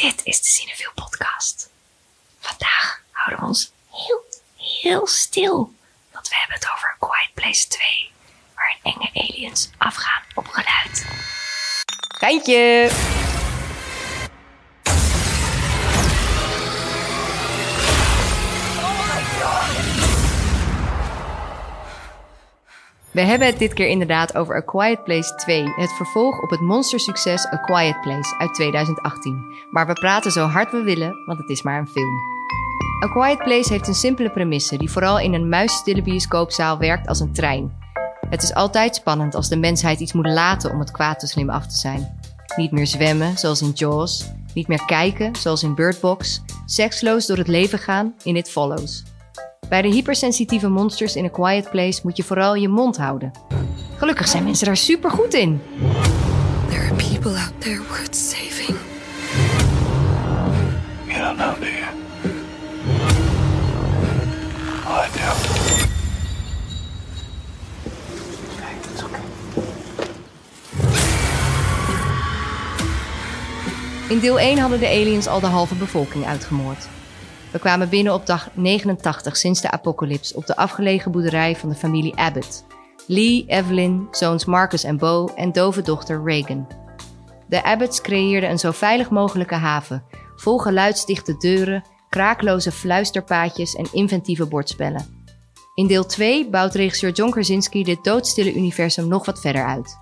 Dit is de Cineville podcast. Vandaag houden we ons heel, heel stil. Want we hebben het over Quiet Place 2. Waarin enge aliens afgaan op geluid. Geintje! We hebben het dit keer inderdaad over A Quiet Place 2, het vervolg op het monstersucces A Quiet Place uit 2018. Maar we praten zo hard we willen, want het is maar een film. A Quiet Place heeft een simpele premisse die vooral in een muisstille bioscoopzaal werkt als een trein. Het is altijd spannend als de mensheid iets moet laten om het kwaad te slim af te zijn. Niet meer zwemmen, zoals in Jaws. Niet meer kijken, zoals in Bird Box. Seksloos door het leven gaan, in It Follows. Bij de hypersensitieve monsters in A Quiet Place moet je vooral je mond houden. Gelukkig zijn mensen daar super goed in. There are people out there worth saving. You don't know, do you? Well, I do. In deel 1 hadden de aliens al de halve bevolking uitgemoord. We kwamen binnen op dag 89 sinds de apocalyps op de afgelegen boerderij van de familie Abbott. Lee, Evelyn, zoons Marcus en Bo en dove dochter Reagan. De Abbotts creëerden een zo veilig mogelijke haven, vol geluidsdichte deuren, kraakloze fluisterpaadjes en inventieve bordspellen. In deel 2 bouwt regisseur John Krasinski dit doodstille universum nog wat verder uit.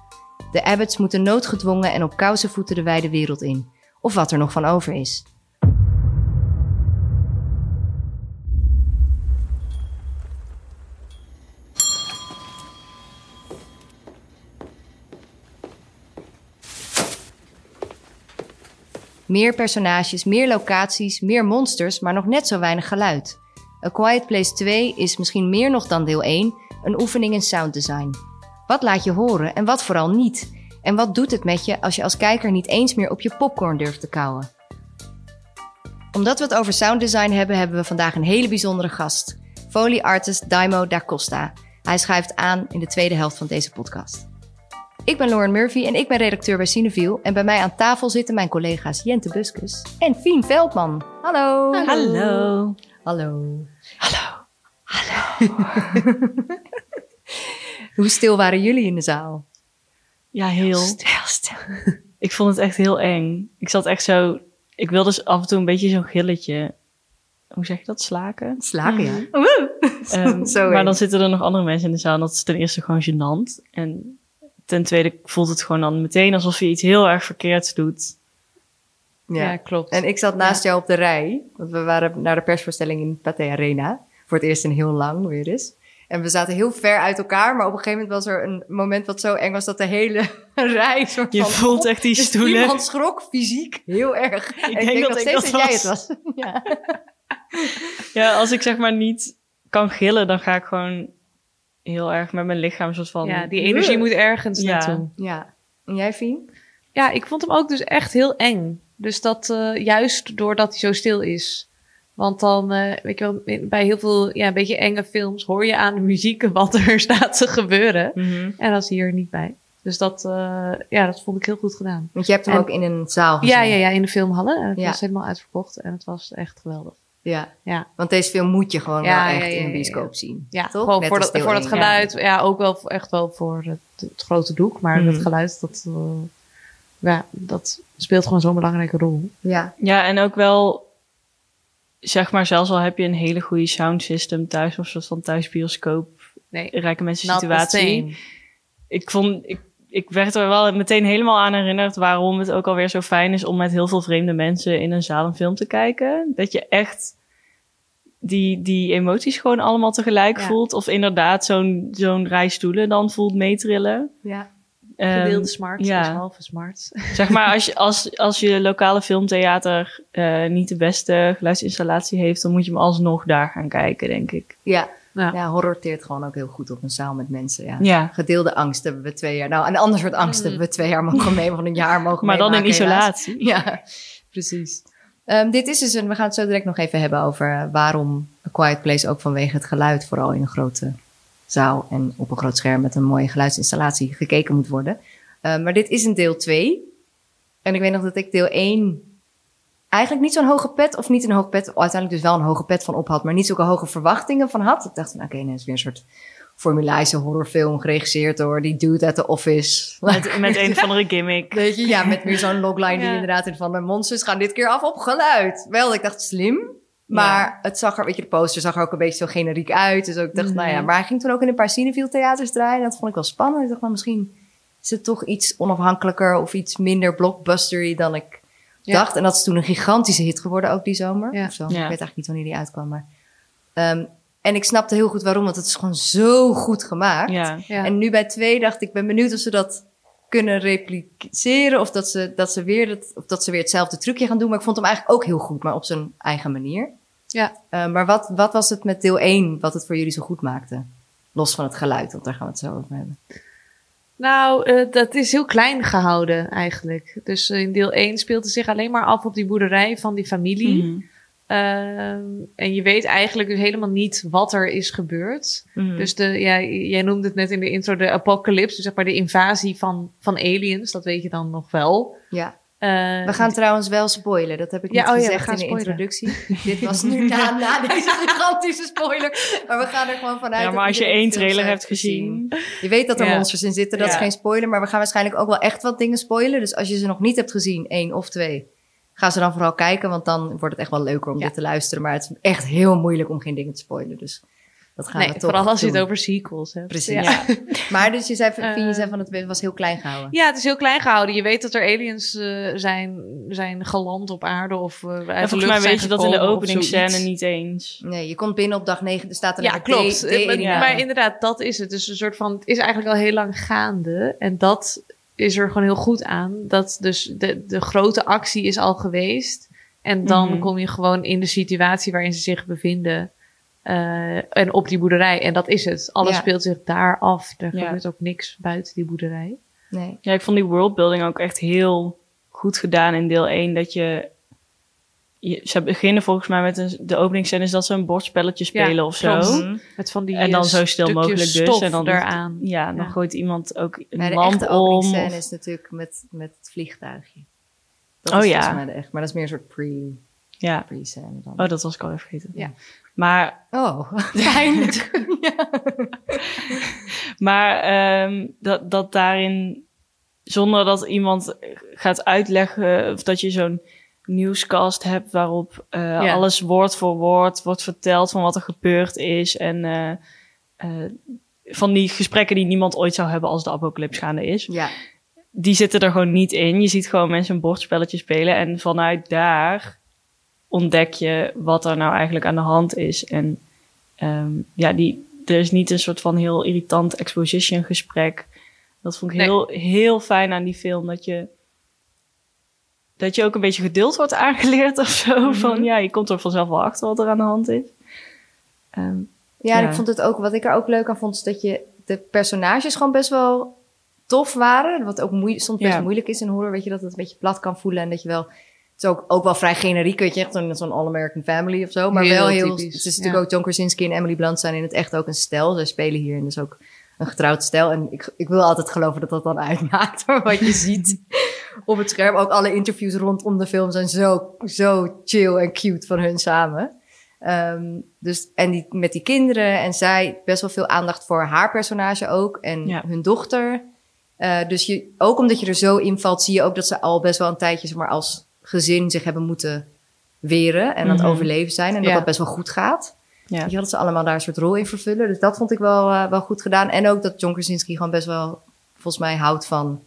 De Abbotts moeten noodgedwongen en op kousenvoeten de wijde wereld in, of wat er nog van over is. Meer personages, meer locaties, meer monsters, maar nog net zo weinig geluid. A Quiet Place 2 is misschien meer nog dan deel 1 een oefening in sounddesign. Wat laat je horen en wat vooral niet? En wat doet het met je als je als kijker niet eens meer op je popcorn durft te kauwen? Omdat we het over sounddesign hebben, hebben we vandaag een hele bijzondere gast. Foley artist Daimo da Costa. Hij schuift aan in de tweede helft van deze podcast. Ik ben Lauren Murphy en ik ben redacteur bij Cineville. En bij mij aan tafel zitten mijn collega's Jente Buskus en Fien Veldman. Hallo. Hallo. Hallo. Hallo. Hoe stil waren jullie in de zaal? Ja, heel. Stil, stil. Ik vond het echt heel eng. Ik zat echt zo... Ik wilde dus af en toe een beetje zo'n gilletje... Hoe zeg je dat? Slaken? Slaken, ja. Ehm, Zo maar eng. dan zitten er nog andere mensen in de zaal. En dat is ten eerste gewoon gênant. En ten tweede voelt het gewoon dan meteen alsof je iets heel erg verkeerds doet. Ja. klopt. En ik zat naast jou op de rij. Want we waren naar de persvoorstelling in Pathé Arena. Voor het eerst in heel lang weer eens. En we zaten heel ver uit elkaar. Maar op een gegeven moment was er een moment wat zo eng was... dat de hele rij soort Je van... voelt echt die Dus stoelen. Iemand schrok fysiek heel erg. Ik en denk dat nog ik steeds dat dat jij het was. was. Ja. Ja, als ik zeg maar niet kan gillen, dan ga ik gewoon heel erg met mijn lichaam soort van... Ja, die energie moet ergens Ja. naartoe. ja. En jij, Fien? Ja, ik vond hem ook dus echt heel eng. Dus dat eh, juist doordat hij zo stil is. Want dan, eh, weet je wel, bij heel veel ja, een beetje enge films hoor je aan de muziek wat er staat te gebeuren. Mhm. En dat is hier niet bij. Dus dat, eh, ja, dat vond ik heel goed gedaan. Want je hebt hem En- ook in een zaal gezien. Ja, ja, ja, in de filmhallen. En het Ja. was helemaal uitverkocht en het was echt geweldig. Ja. Ja. Want deze film moet je gewoon Ja, wel echt ja, in een ja, bioscoop zien. Ja, Toch? gewoon Net voor dat, voor dat geluid. Ja. ook wel echt wel voor het, het grote doek. Maar Mhm. het geluid, dat, eh, ja, dat speelt gewoon zo'n belangrijke rol. Ja. Ja, en ook wel, zeg maar, zelfs al heb je een hele goede sound system thuis of soort van thuisbioscoop, Nee, rijke mensen situatie. Ik vond, ik, ik werd er wel meteen helemaal aan herinnerd waarom het ook alweer zo fijn is om met heel veel vreemde mensen in een zaal een film te kijken. Dat je echt die, die emoties gewoon allemaal tegelijk Ja. voelt. Of inderdaad zo'n zo'n rij stoelen dan voelt meetrillen. Ja. Ehm, Gedeelde smart ja. is halve smart. Zeg maar, als je, als, als je lokale filmtheater eh, niet de beste geluidsinstallatie heeft, dan moet je hem alsnog daar gaan kijken, denk ik. Ja. Ja. Ja, horror teert gewoon ook heel goed op een zaal met mensen. Ja. Ja. Gedeelde angst hebben we twee jaar. Nou, een ander soort angst hebben we twee jaar mogen mee, van een jaar mogen Maar dan in helaas. isolatie. Ja, precies. Ehm, dit is dus een, we gaan het zo direct nog even hebben over eh, waarom A Quiet Place ook vanwege het geluid vooral in een grote zaal en op een groot scherm met een mooie geluidsinstallatie gekeken moet worden. Ehm, maar dit is een deel 2. En ik weet nog dat ik deel 1 eigenlijk niet zo'n hoge pet, of niet een hoge pet, uiteindelijk dus wel een hoge pet van op had, maar niet zulke hoge verwachtingen van had. Ik dacht, oké, nee, het is weer een soort formulaische horrorfilm geregisseerd door die dude uit The Office. Met, met een of andere gimmick. Weet je, ja, met weer zo'n logline die Ja. inderdaad in van mijn monsters gaan dit keer af op geluid. Wel, ik dacht slim, maar het zag er, weet je, de poster zag er ook een beetje zo generiek uit. Dus ook ik dacht, nou ja, maar hij ging toen ook in een paar Cineville theaters draaien. Dat vond ik wel spannend. Ik dacht, nou, misschien is het toch iets onafhankelijker of iets minder blockbustery dan ik Ja. dacht. En dat is toen een gigantische hit geworden ook die zomer. Ja. Of zo. Ja. Ik weet eigenlijk niet wanneer die uitkwam, maar... ehm, en ik snapte heel goed waarom, want het is gewoon zo goed gemaakt. Ja. Ja. En nu bij twee dacht ik, ben benieuwd of ze dat kunnen repliceren. Of dat ze, dat ze, weer, het, of dat ze weer hetzelfde trucje gaan doen. Maar ik vond hem eigenlijk ook heel goed, maar op zijn eigen manier. Ja. Eh, maar wat, wat was het met deel 1 wat het voor jullie zo goed maakte? Los van het geluid, want daar gaan we het zo over hebben. Nou, eh, dat is heel klein gehouden eigenlijk. Dus eh, in deel 1 speelt het zich alleen maar af op die boerderij van die familie. Mhm. Ehm, en je weet eigenlijk dus helemaal niet wat er is gebeurd. Mhm. Dus de, ja, jij noemde het net in de intro de apocalypse, dus zeg maar de invasie van, van aliens, dat weet je dan nog wel. Ja. Eh, We gaan trouwens wel spoilen. Dat heb ik Ja, niet oh gezegd in de spoilen. introductie. Dit was nu na, na deze gigantische spoiler. Maar we gaan er gewoon vanuit. ja, maar als je één trailer hebt gezien. Je weet dat er Ja. monsters in zitten, dat is geen spoiler. Maar we gaan waarschijnlijk ook wel echt wat dingen spoilen. Dus als je ze nog niet hebt gezien, één of twee, ga ze dan vooral kijken. Want dan wordt het echt wel leuker om dit te luisteren. Maar het is echt heel moeilijk om geen dingen te spoilen. Dus dat gaan nee, we toch vooral als je het over sequels hebt. Precies. Ja. Maar dus je zei, Eh. Fien, je zei van het was heel klein gehouden. Ja, het is heel klein gehouden. Je weet dat er aliens eh, zijn, zijn geland op aarde of uit En de volgens mij weet je dat in de openingsscène zoiets. niet eens. Nee, je komt binnen op dag negen. Er staat er Ja, klopt. Ja. maar inderdaad, dat is het. Dus een soort van, het is eigenlijk al heel lang gaande. En dat is er gewoon heel goed aan. Dat dus de, de grote actie is al geweest. En dan Mhm. kom je gewoon in de situatie waarin ze zich bevinden. Eh, en op die boerderij. En dat is het. Alles Ja. speelt zich daar af. Er Ja. gebeurt ook niks buiten die boerderij. Nee. Ja, ik vond die worldbuilding ook echt heel goed gedaan in deel 1. Dat je, je ze beginnen volgens mij met een, de openingsscène is dat ze een bordspelletje spelen Ja, of zo. klopt. Mhm. Met van die En dan eh, zo stil mogelijk dus. stof En dan eraan. Ja, dan Ja. gooit iemand ook een de lamp echte om. openingsscène of- is natuurlijk met, met het vliegtuigje. Dat Oh is ja. mij de echt. Maar dat is meer een soort pre, Ja. pre-scène dan. Oh, dat was ik al even vergeten. Ja. Maar Oh, fijn. Maar ehm, dat, dat daarin, zonder dat iemand gaat uitleggen, of dat je zo'n nieuwscast hebt waarop eh, Ja. alles woord voor woord wordt verteld van wat er gebeurd is. En eh, eh, van die gesprekken die niemand ooit zou hebben als de apocalypse gaande is. ja, Die zitten er gewoon niet in. Je ziet gewoon mensen een bordspelletje spelen en vanuit daar ontdek je wat er nou eigenlijk aan de hand is. En ehm, ja, die, er is niet een soort van heel irritant exposition gesprek. Dat vond ik Nee. heel, heel fijn aan die film. Dat je, dat je ook een beetje geduld wordt aangeleerd of zo. Mhm. Van ja, je komt er vanzelf wel achter wat er aan de hand is. Ehm, ja, en ik vond het ook, wat ik er ook leuk aan vond, is dat je de personages gewoon best wel tof waren. Wat ook moe- soms best Ja. moeilijk is in horror, weet je, dat het een beetje plat kan voelen en dat je wel... Het is ook, ook wel vrij generiek, weet je, echt zo'n zo'n All-American Family of zo. Maar Heel wel heel... typisch, Het is ja. natuurlijk ook John Krasinski en Emily Blunt zijn in het echt ook een stijl. Zij spelen hier en dus ook een getrouwd stijl. En ik, ik wil altijd geloven dat dat dan uitmaakt. Wat je ziet op het scherm, ook alle interviews rondom de film zijn zo, zo chill en cute van hun samen. Ehm, dus, en die, met die kinderen en zij best wel veel aandacht voor haar personage ook en Ja. hun dochter. Eh, dus je, ook omdat je er zo invalt, zie je ook dat ze al best wel een tijdje zeg maar, als gezin zich hebben moeten weren en aan het Mhm. overleven zijn. En dat Ja. dat best wel goed gaat. ja. Weet je wel, dat ze allemaal daar een soort rol in vervullen. Dus dat vond ik wel, eh, wel goed gedaan. En ook dat John Krasinski gewoon best wel, volgens mij, houdt van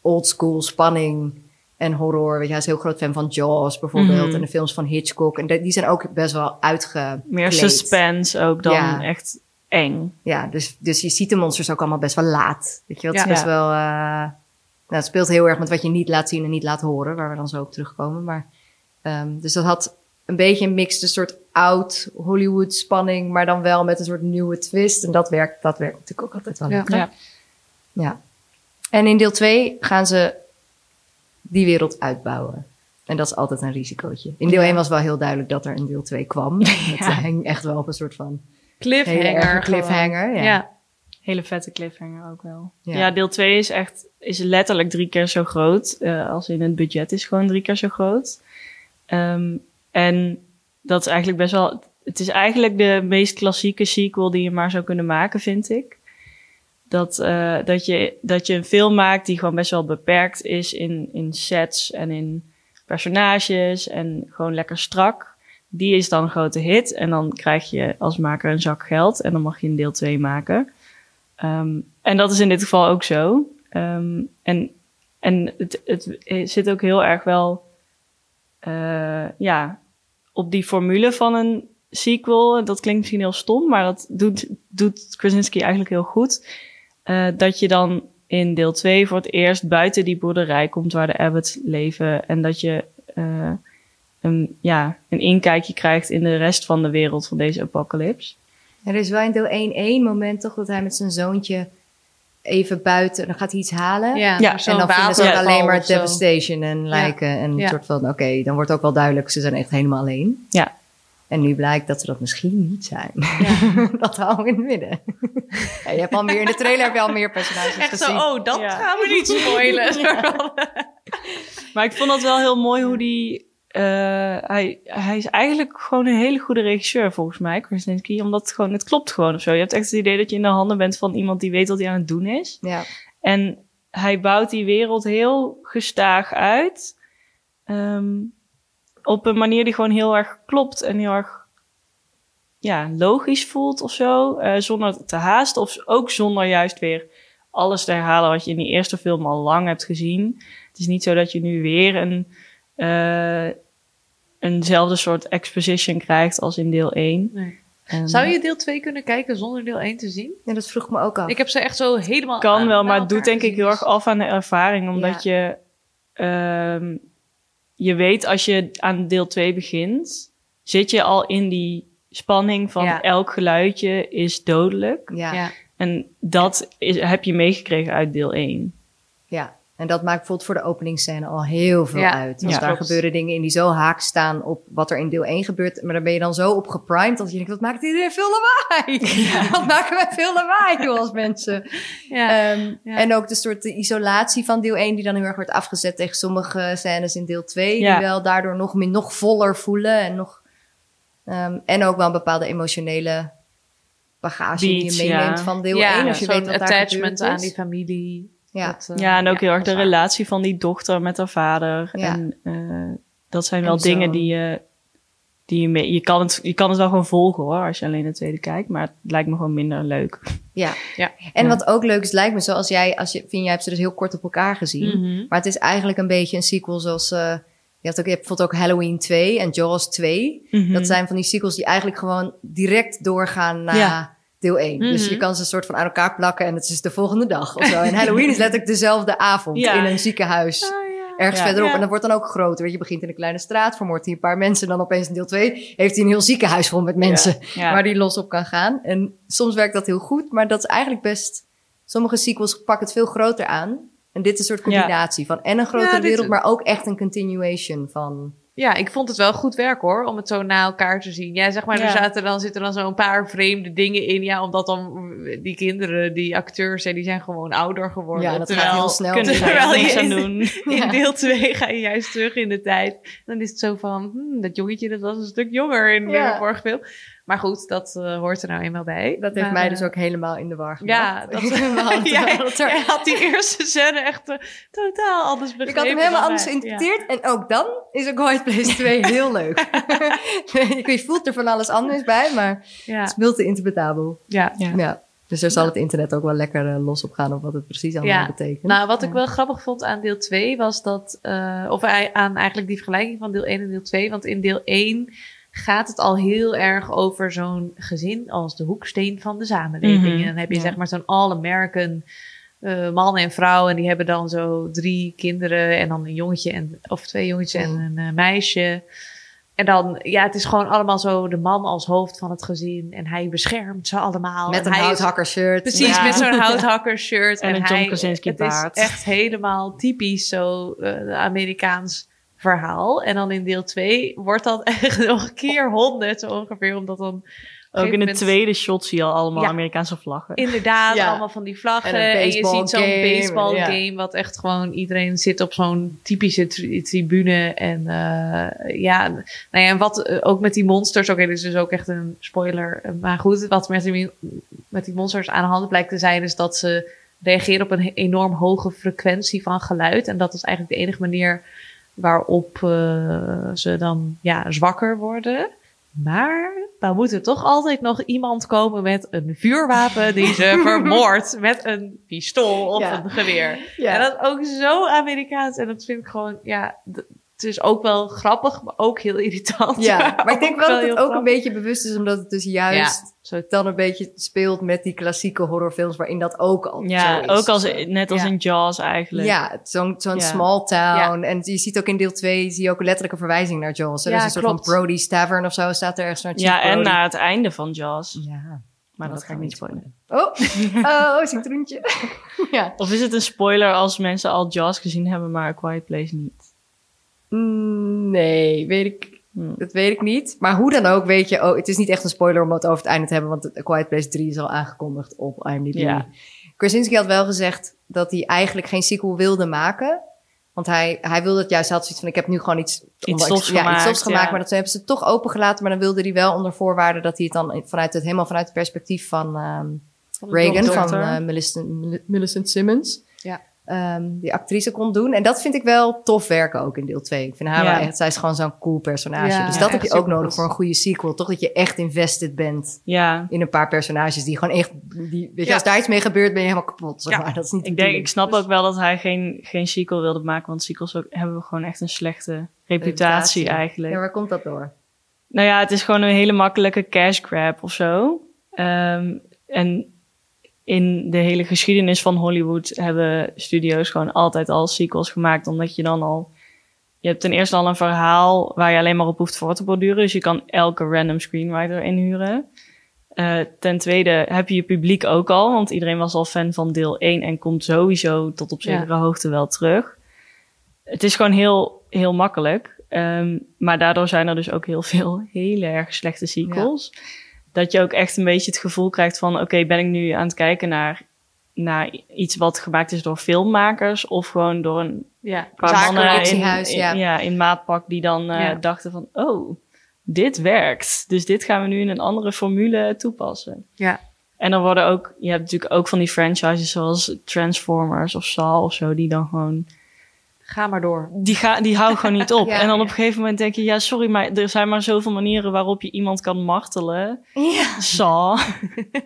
old school spanning en horror. Weet je, hij is een heel groot fan van Jaws bijvoorbeeld. Mhm. En de films van Hitchcock. En de- die zijn ook best wel uitgekleed. Meer suspense ook dan Ja. echt eng. Ja, dus, dus je ziet de monsters ook allemaal best wel laat. Weet je, Ja. is best wel... eh, nou, het speelt heel erg met wat je niet laat zien en niet laat horen. Waar we dan zo op terugkomen. Maar, ehm, dus dat had een beetje een mix. Een soort oud Hollywood spanning. Maar dan wel met een soort nieuwe twist. En dat werkt, dat werkt natuurlijk ook altijd wel Ja. lekker. Ja. Ja. En in deel 2 gaan ze die wereld uitbouwen. En dat is altijd een risicootje. In deel 1 was wel heel duidelijk dat er een deel 2 kwam. Het hing echt wel op een soort van Cliffhanger. cliffhanger. ja. Hele vette cliffhanger ook wel. Ja. Ja, deel 2 is echt is letterlijk drie keer zo groot. eh, als in het budget is gewoon drie keer zo groot. Ehm, en dat is eigenlijk best wel. Het is eigenlijk de meest klassieke sequel die je maar zou kunnen maken, vind ik. Dat, eh, dat, je, dat je een film maakt die gewoon best wel beperkt is in, in sets en in personages en gewoon lekker strak. Die is dan een grote hit en dan krijg je als maker een zak geld en dan mag je een deel 2 maken. Ehm, en dat is in dit geval ook zo. Ehm, en en het, het, zit ook heel erg wel eh, ja, op die formule van een sequel. Dat klinkt misschien heel stom, maar dat doet, doet Krasinski eigenlijk heel goed. Eh, dat je dan in deel 2 voor het eerst buiten die boerderij komt waar de Abbott leven. En dat je eh, een, ja, een inkijkje krijgt in de rest van de wereld van deze apocalypse. Er is wel in deel 1 één moment toch dat hij met zijn zoontje even buiten, dan gaat hij iets halen. Ja, Ja, en dan vinden ze alleen maar devastation en lijken. En Ja. een soort van, oké, dan wordt ook wel duidelijk, ze zijn echt helemaal alleen. Ja. En nu blijkt dat ze dat misschien niet zijn. dat houden we in het midden. ja, je hebt al meer, in de trailer heb je al meer personages Echt zo, gezien. oh, dat Ja. gaan we niet spoilen. Maar ik vond dat wel heel mooi hoe die. Eh, hij, hij is eigenlijk gewoon een hele goede regisseur, volgens mij, Krasinski. Omdat het gewoon, het klopt gewoon of zo. Je hebt echt het idee dat je in de handen bent van iemand die weet wat hij aan het doen is. Ja. En hij bouwt die wereld heel gestaag uit. ehm, op een manier die gewoon heel erg klopt en heel erg ja, logisch voelt of zo. eh, zonder te haasten of ook zonder juist weer alles te herhalen wat je in die eerste film al lang hebt gezien. Het is niet zo dat je nu weer een, eh, eenzelfde soort exposition krijgt als in deel 1. Nee. En Zou je deel 2 kunnen kijken zonder deel 1 te zien? ja, dat vroeg me ook af. Ik heb ze echt zo helemaal kan aan- wel, maar het doet denk ik heel erg af aan de ervaring. Omdat je, ehm, je weet als je aan deel 2 begint, zit je al in die spanning van Ja. elk geluidje is dodelijk. ja. Ja. En dat is, heb je meegekregen uit deel 1. Ja, en dat maakt bijvoorbeeld voor de openingsscène al heel veel Ja, uit. Want ja, daar klopt. gebeuren dingen in die zo haak staan op wat er in deel 1 gebeurt. Maar daar ben je dan zo op geprimed dat je denkt, wat maakt iedereen veel lawaai? wat maken wij veel lawaai als mensen? Ja. Ehm, Ja. En ook de soort de isolatie van deel 1 die dan heel erg wordt afgezet tegen sommige scènes in deel 2. Ja. Die wel daardoor nog, meer, nog voller voelen en nog... ehm, en ook wel een bepaalde emotionele bagage die je meeneemt ja. van deel ja, 1. Als je weet wat daar attachment aan die familie. Ja. Dat, eh, ja, en ook heel erg de waar. relatie van die dochter met haar vader. Ja. En eh, dat zijn En wel zo. dingen die je... Die je, mee, je, kan het, je kan het wel gewoon volgen hoor, als je alleen de tweede kijkt. Maar het lijkt me gewoon minder leuk. Ja. Ja. En Ja. wat ook leuk is, lijkt me zoals jij, als je, vind jij hebt ze dus heel kort op elkaar gezien. Mhm. Maar het is eigenlijk een beetje een sequel zoals, eh je hebt ook, je hebt bijvoorbeeld ook Halloween 2 en Jaws 2. Mhm. Dat zijn van die sequels die eigenlijk gewoon direct doorgaan naar Ja. Deel 1. Dus Mhm. je kan ze een soort van aan elkaar plakken en het is de volgende dag of zo. En Halloween is letterlijk dezelfde avond Ja. in een ziekenhuis. Ergens Ja. verderop. En dat wordt dan ook groter. Weet je, begint in een kleine straat, vermoordt hij een paar mensen. Dan opeens in deel 2 heeft hij een heel ziekenhuis vol met mensen waar die los op kan gaan. En soms werkt dat heel goed, maar dat is eigenlijk best. Sommige sequels pakken het veel groter aan. En dit is een soort combinatie van en een grotere dit- wereld, maar ook echt een continuation van. Ja, ik vond het wel goed werk hoor, om het zo na elkaar te zien. Ja, zeg maar, er zaten dan, zitten dan zo'n paar vreemde dingen in. Ja, omdat dan die kinderen, die acteurs, die zijn gewoon ouder geworden. Ja, dat terwijl, gaat heel snel. Kunnen Terwijl er je aan doen. In Ja. deel 2 ga je juist terug in de tijd. Dan is het zo van, hmm, dat jongetje dat was een stuk jonger in de vorige film. Maar goed, dat eh, hoort er nou eenmaal bij. Dat heeft Maar, mij eh, dus ook helemaal in de war Ja, gebracht. dat, jij, er- jij had die eerste scène echt eh, totaal anders begrepen. ik had hem helemaal anders geïnterpreteerd. En ook dan is A Quiet Place 2 heel leuk. je voelt er van alles anders bij, maar Ja, het is multi-interpretabel. ja. Ja. Ja. Dus daar zal het internet ook wel lekker eh, los op gaan op wat het precies allemaal Ja. betekent. Nou, wat ik Ja. wel grappig vond aan deel 2 was dat, eh, of aan eigenlijk die vergelijking van deel 1 en deel 2. Want in deel 1 gaat het al heel erg over zo'n gezin als de hoeksteen van de samenleving. Mhm, En dan heb je ja. zeg maar zo'n all-American eh, man en vrouw. En die hebben dan zo drie kinderen en dan een jongetje en, of twee jongetjes en een eh, meisje. En dan, ja, het is gewoon allemaal zo de man als hoofd van het gezin. En hij beschermt ze allemaal. Met En een houthakkershirt. Precies, Ja. met zo'n houthakkershirt. En een John Krasinski Het is echt helemaal typisch zo eh Amerikaans verhaal. En dan in deel 2 wordt dat echt nog een keer honderd zo ongeveer. Omdat dan Ook in de moment- tweede shot zie je al allemaal Ja. Amerikaanse vlaggen. Inderdaad, Ja. allemaal van die vlaggen. En je ziet zo'n baseballgame, baseball ja. game, wat echt gewoon iedereen zit op zo'n typische tri- tribune. En eh, ja, nou ja, en wat eh, ook met die monsters, oké, dit is dus ook echt een spoiler. eh, Maar goed, wat met die, met die monsters aan de hand blijkt te zijn, is dat ze reageren op een enorm hoge frequentie van geluid. En dat is eigenlijk de enige manier waarop eh, ze dan ja, zwakker worden. Maar dan moet er toch altijd nog iemand komen met een vuurwapen die ze vermoordt met een pistool of Ja. een geweer. Ja. En dat is ook zo Amerikaans. En dat vind ik gewoon, ja, het is ook wel grappig, maar ook heel irritant. Ja, maar ik denk wel dat het ook een beetje bewust is, omdat het dus juist zo dan een beetje speelt met die klassieke horrorfilms, waarin dat ook al Ja, zo is. ook als, net als Ja. in Jaws eigenlijk. Ja, zo'n zo'n Ja. small town. En je ziet ook in deel 2 zie je ook letterlijk een verwijzing naar Jaws. Er Ja, is een soort klopt. van Brody's Tavern of zo, staat er ergens naar Ja, en naar het einde van Jaws. Ja, Maar dat, ga ik niet spoilen. Oh, oh, citroentje. ja. Of is het een spoiler als mensen al Jaws gezien hebben, maar A Quiet Place niet? Mm, Nee, weet ik. Hmm. Dat weet ik niet. Maar hoe dan ook, weet je, oh, het is niet echt een spoiler om het over het einde te hebben, want Quiet Place 3 is al aangekondigd op IMDb. Ja. Krasinski had wel gezegd dat hij eigenlijk geen sequel wilde maken. Want hij, hij wilde het juist, hij had zoiets van, ik heb nu gewoon iets, Iets ja, gemaakt, iets gemaakt. ja. Maar dat hebben ze toch opengelaten. Maar dan wilde hij wel onder voorwaarde dat hij het dan vanuit het, helemaal vanuit het perspectief van ehm, Reagan, van eh, Millicent, Millicent Simmons. Ehm, die actrice kon doen. En dat vind ik wel tof werken ook in deel 2. Ik vind haar Ja. wel echt, zij is gewoon zo'n cool personage. Ja, dus dat heb je ook nodig voor een goede sequel. Toch dat je echt invested bent Ja, in een paar personages die gewoon echt, die, weet je, als daar iets mee gebeurt, ben je helemaal kapot. Zeg Ja. maar. Dat is niet ik denk, ik snap ook wel dat hij geen, geen sequel wilde maken, want sequels ook, hebben we gewoon echt een slechte reputatie, Reputatie. eigenlijk. Ja, waar komt dat door? Nou ja, het is gewoon een hele makkelijke cash grab of zo. Ehm, en in de hele geschiedenis van Hollywood hebben studio's gewoon altijd al sequels gemaakt, omdat je dan al. Je hebt ten eerste al een verhaal waar je alleen maar op hoeft voor te borduren. Dus je kan elke random screenwriter inhuren. Eh, ten tweede heb je je publiek ook al, want iedereen was al fan van deel 1 en komt sowieso tot op Ja. zekere hoogte wel terug. Het is gewoon heel, heel makkelijk. Ehm, maar daardoor zijn er dus ook heel veel hele erg slechte sequels. Dat je ook echt een beetje het gevoel krijgt van... oké, ben ik nu aan het kijken naar, naar iets wat gemaakt is door filmmakers... of gewoon door een Ja, paar mannen in, ja. ja, in maatpak... die dan eh, Ja. dachten van, oh, dit werkt. Dus dit gaan we nu in een andere formule toepassen. Ja. En er worden ook... Je hebt natuurlijk ook van die franchises zoals Transformers of Saw of zo... die dan gewoon Ga maar door. die, ga, die houden gewoon niet op. Ja. en dan op een gegeven moment denk je, ja, sorry, maar er zijn maar zoveel manieren waarop je iemand kan martelen. Ja. Saw.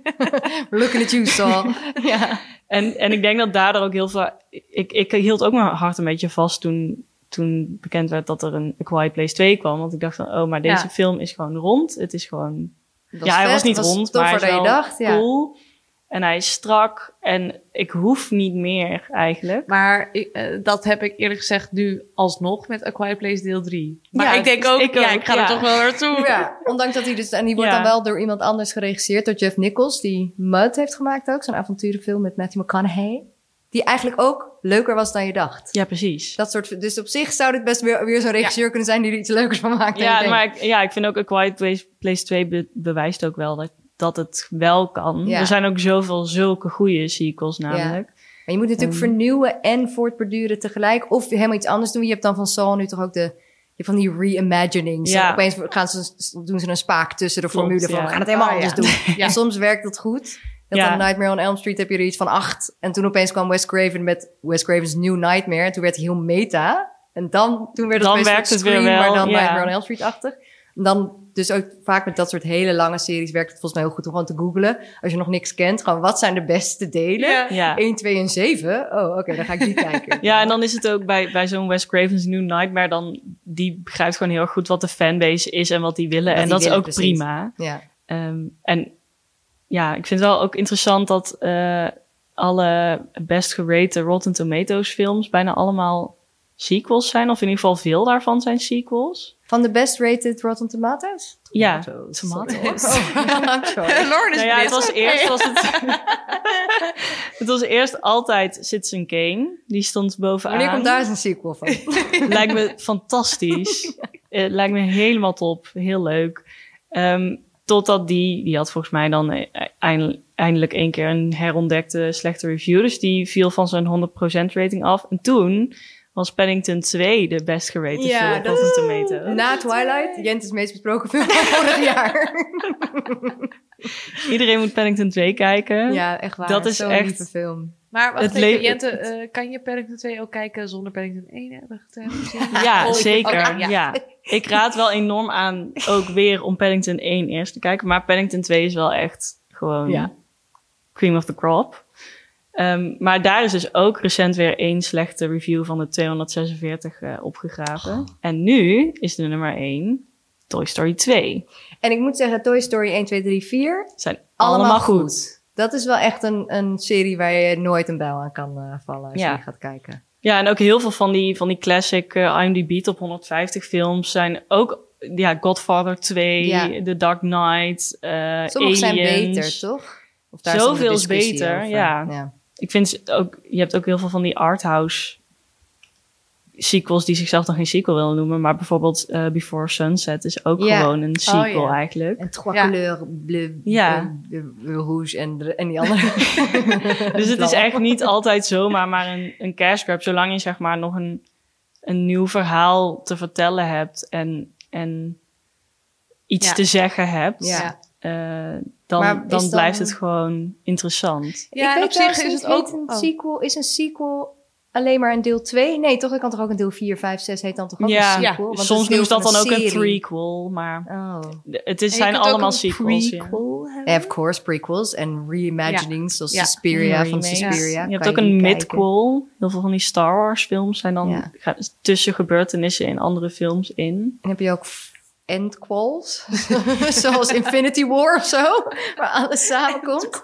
Looking at you, Saul. ja. En, en ik denk dat daardoor ook heel veel... Ik, ik hield ook mijn hart een beetje vast toen, toen bekend werd dat er een A Quiet Place 2 kwam. Want ik dacht van, oh, maar deze Ja. film is gewoon rond. Het is gewoon... Ja, hij vet, was niet rond, maar hij is dan wel je dacht. Ja. En hij is strak. En ik hoef niet meer, eigenlijk. Maar eh, dat heb ik eerlijk gezegd nu alsnog met A Quiet Place deel 3. Maar Ja, ik denk ook, ik ja, ook, ik ga ja. er toch wel naartoe. Ja, ondanks dat hij dus... En die wordt Ja. dan wel door iemand anders geregisseerd. Door Jeff Nichols, die Mud heeft gemaakt ook. Zo'n avonturenfilm met Matthew McConaughey. Die eigenlijk ook leuker was dan je dacht. Ja, precies. Dat soort, dus op zich zou dit best weer, weer zo'n regisseur kunnen zijn die er iets leukers van maakt. Ja, maar ik, ja, ik vind ook A Quiet Place, Place 2 be- bewijst ook wel dat, dat het wel kan. Ja. Er zijn ook zoveel zulke goede sequels namelijk. Maar je moet natuurlijk Ehm. vernieuwen en voortborduren tegelijk. Of helemaal iets anders doen. Je hebt dan van Saul nu toch ook de... Je van die reimaginings. Ja. En Opeens gaan ze, doen ze een spaak tussen de Klopt, formule van... ja. We gaan het helemaal Ah, anders ja. doen. Ja. En soms werkt dat goed. Dat Ja. dan Nightmare on Elm Street heb je er iets van acht. En toen opeens kwam Wes Craven met Wes Craven's New Nightmare. En toen werd hij heel meta. En dan, toen werd het Dan werkt het weer wel, maar dan ja. Nightmare on Elm Street-achtig. En dan dus ook vaak met dat soort hele lange series werkt het volgens mij heel goed om gewoon te googlen. Als je nog niks kent, gewoon wat zijn de beste delen? Ja. Ja. 1, 2 en 7. Oh, oké, dan ga ik die kijken. Ja, en dan is het ook bij, bij zo'n Wes Craven's New Nightmare, dan, die begrijpt gewoon heel erg goed wat de fanbase is en wat die willen. Wat en die dat is ook precies. prima. Ja. Ehm, en ja, ik vind het wel ook interessant dat eh, alle best gerate Rotten Tomatoes films bijna allemaal sequels zijn. Of in ieder geval veel daarvan zijn sequels. Van de best rated Rotten Tomatoes? Ja, Tomatoes. tomatoes. Oh, sorry. Lord is Nou ja, het was eerst was het. het was eerst altijd Citizen Kane. Die stond bovenaan. Wanneer komt daar eens een sequel van? Lijkt me fantastisch. Eh, lijkt me helemaal top. Heel leuk. Ehm, totdat die, die had volgens mij dan eh, eind- eindelijk één keer een herontdekte slechte review. Dus die viel van zijn 100% rating af. En toen was Paddington 2 de best gerate Ja, film op dat Rotten Tomatoes. Na Twilight, Jente's meest besproken film van vorig jaar. Iedereen moet Paddington 2 kijken. ja, echt waar. Dat is Zo'n echt- lieve film. Maar wacht Het even, Jente, eh, kan je Paddington 2 ook kijken zonder Paddington 1 hebben gezien? Ja, Oh, zeker. oké, ja. ja. Ik raad wel enorm aan ook weer om Paddington 1 eerst te kijken. Maar Paddington 2 is wel echt gewoon Ja. cream of the crop. Ehm, maar daar is dus ook recent weer één slechte review van de 246 eh, opgegraven. En nu is de nummer 1 Toy Story 2. En ik moet zeggen, Toy Story 1, 2, 3, 4... Zijn Allemaal, allemaal, goed. goed. Dat is wel echt een, een serie waar je nooit een bijl aan kan eh, vallen als Ja. je gaat kijken. Ja, en ook heel veel van die, van die classic eh, IMDb top 150 films zijn ook... Ja, Godfather 2, Ja. The Dark Knight, eh Sommige zijn Aliens. beter, toch? Of daar Zoveel is beter, over. ja. Ik vind ook, je hebt ook heel veel van die arthouse sequels die zichzelf dan geen sequel willen noemen. Maar bijvoorbeeld eh, Before Sunset is ook gewoon een sequel ja. eigenlijk. En trois Ja. couleurs, bleu, Ja. bleu, bleu, rouge en, de- en die andere. Dus het is echt niet altijd zomaar maar een, een cash grab. Zolang je zeg maar nog een, een nieuw verhaal te vertellen hebt en, en iets Ja. te zeggen hebt. Ja. eh, dan, Maar dan, blijft het gewoon interessant. Ja, ik op zich is het ook... een oh. sequel, is een sequel alleen maar een deel 2? Nee, toch? Er kan toch ook een deel 4, 5, 6 heet dan toch ook Ja, een sequel? Want soms noemen ze dat dan ook een threequel, maar Oh. het is, zijn allemaal een sequels. ja. prequel. Of course, prequels en reimaginings zoals Ja. Suspiria van. Suspiria. Je hebt ook een midquel. Heel veel van die Star Wars films zijn dan Ja. tussen gebeurtenissen in andere films in. En heb je ook endquals, zoals Infinity War of zo, waar alles samenkomt.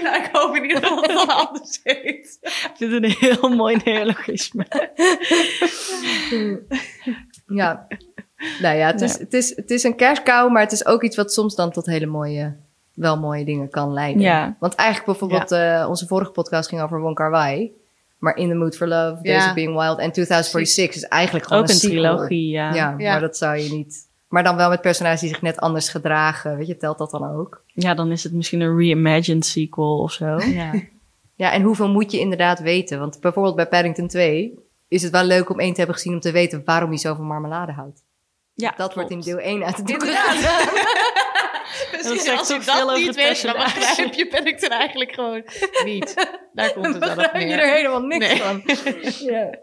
Ja, ik hoop in ieder geval dat het anders heet. Ik vind het een heel mooi neologisme. Ja. Nou ja, het is, het, is, het is een kerstkou, maar het is ook iets wat soms dan tot hele mooie, wel mooie dingen kan leiden. Ja. Want eigenlijk bijvoorbeeld, eh, onze vorige podcast ging over Wong Kar Wai. Maar In the Mood for Love, Days of Being Wild en 2046 is eigenlijk gewoon Ook een trilogie, ja. Maar dat zou je niet... Maar dan wel met personages die zich net anders gedragen. Weet je, telt dat dan ook? Ja, dan is het misschien een reimagined sequel of zo. Ja. ja, en hoeveel moet je inderdaad weten? Want bijvoorbeeld bij Paddington 2 is het wel leuk om één te hebben gezien om te weten waarom hij zoveel marmelade houdt. Ja, Dat wordt in deel 1 uit de doeken Misschien zegt als je dat over niet het weet, dan begrijp je Paddington eigenlijk gewoon niet. Daar komt het dan op begrijp je er neer. helemaal niks Nee. van. ja.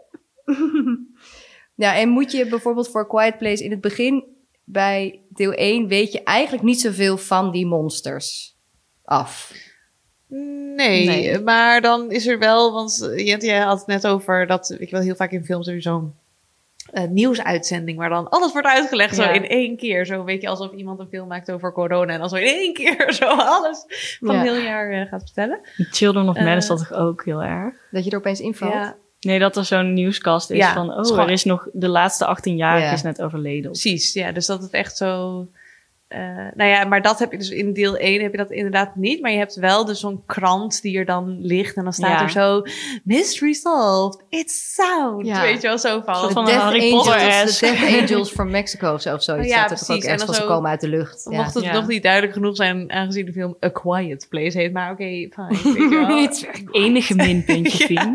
ja, en moet je bijvoorbeeld voor Quiet Place in het begin bij deel 1 weet je eigenlijk niet zoveel van die monsters af. Nee, Nee. maar dan is er wel, want jij had het net over dat, ik wil heel vaak in films heb je zo'n eh, nieuwsuitzending waar dan alles wordt uitgelegd zo in één keer. Zo weet je alsof iemand een film maakt over corona en dan zo in één keer zo alles van Ja. heel jaar eh, gaat vertellen. Children of Men Eh, is dat toch ook heel erg? Dat je er opeens invalt. Ja, Nee, dat er zo'n nieuwscast is Ja, van... Oh, er is nog... De laatste 18 jaar Ja. is net overleden. precies. Ja, dus dat het echt zo... eh, nou ja, maar dat heb je dus in deel 1 heb je dat inderdaad niet. Maar je hebt wel dus zo'n krant die er dan ligt. En dan staat Ja. er zo... Mystery solved. It's sound. Ja. Weet je wel, zo van... Soort De van Death, Harry Angels, Potter-esque. de Death Angels from Mexico of zo. Of zoiets Oh ja, staat er toch ook precies. En ergens dan van ze komen uit de lucht. Ja. Mocht het Ja. nog niet duidelijk genoeg zijn, aangezien de film A Quiet Place heet. Maar oké, fine. Weet je wel. Very Enige minpuntje, Fien.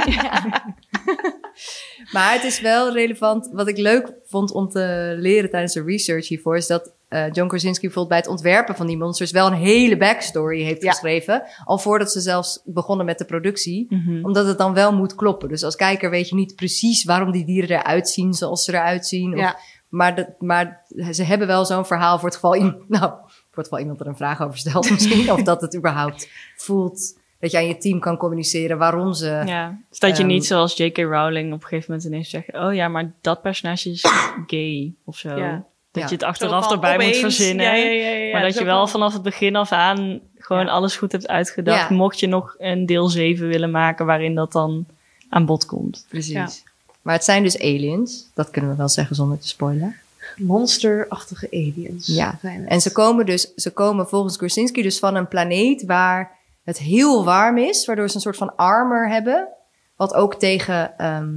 Maar het is wel relevant. Wat ik leuk vond om te leren tijdens de research hiervoor, is dat eh, John Krasinski bijvoorbeeld bij het ontwerpen van die monsters wel een hele backstory heeft Ja. geschreven. Al voordat ze zelfs begonnen met de productie. Mhm. Omdat het dan wel moet kloppen. Dus als kijker weet je niet precies waarom die dieren eruit zien zoals ze eruit zien. Of, Ja. maar, de, maar ze hebben wel zo'n verhaal voor het geval, iem- nou, voor het geval iemand er een vraag over stelt misschien. of dat het überhaupt voelt dat je aan je team kan communiceren waarom ze... Ja, dus dat je Ehm, niet zoals J.K. Rowling op een gegeven moment ineens zegt... Oh ja, maar dat personage is gay of zo. Ja. Dat Ja. je het achteraf erbij opeens- moet verzinnen. Ja, ja, ja, ja, maar dat je wel van- vanaf het begin af aan gewoon Ja. alles goed hebt uitgedacht. Ja. Mocht je nog een deel 7 willen maken waarin dat dan aan bod komt. Precies. Ja. Maar het zijn dus aliens. Dat kunnen we wel zeggen zonder te spoilen. Monsterachtige aliens. Ja. En ze komen dus, ze komen volgens Krasinski dus van een planeet waar het heel warm is, waardoor ze een soort van armor hebben, wat ook tegen ehm,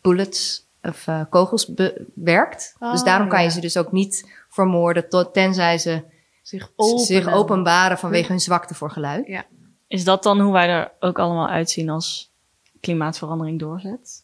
bullets of eh, kogels be- werkt. Oh, dus daarom kan je ja. ze dus ook niet vermoorden tot, tenzij ze zich openen. zich openbaren vanwege hun zwakte voor geluid. Is dat dan hoe wij er ook allemaal uitzien als klimaatverandering doorzet?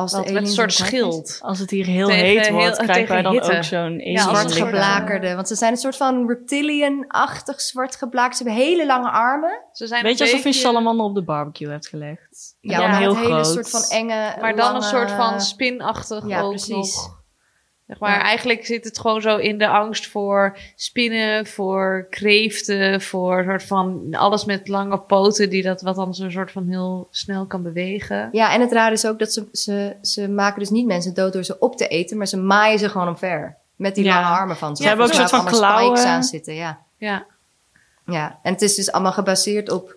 Als een soort schild. Als het hier heel Tegen heet heel- wordt, krijgen wij dan hitte. ook zo'n Ja, Zwart geblakerde. Want ze zijn een soort van reptilian-achtig zwart geblakerd. Ze hebben hele lange armen. Ze zijn Weet je, een alsof je een beetje- salamander op de barbecue hebt gelegd. Ja, dan heel het hele groot. soort van enge, Maar dan een soort van spinachtig Ja, ook precies. nog. Zeg maar, Ja. eigenlijk zit het gewoon zo in de angst voor spinnen, voor kreeften, voor een soort van alles met lange poten die dat wat dan zo'n soort van heel snel kan bewegen. Ja, en het raar is ook dat ze, ze, ze maken dus niet mensen dood door ze op te eten, maar ze maaien ze gewoon omver. Met die Ja. lange armen van ze. Ze hebben ook een soort van klauwen. aan zitten, ja. Ja. ja. En het is dus allemaal gebaseerd op een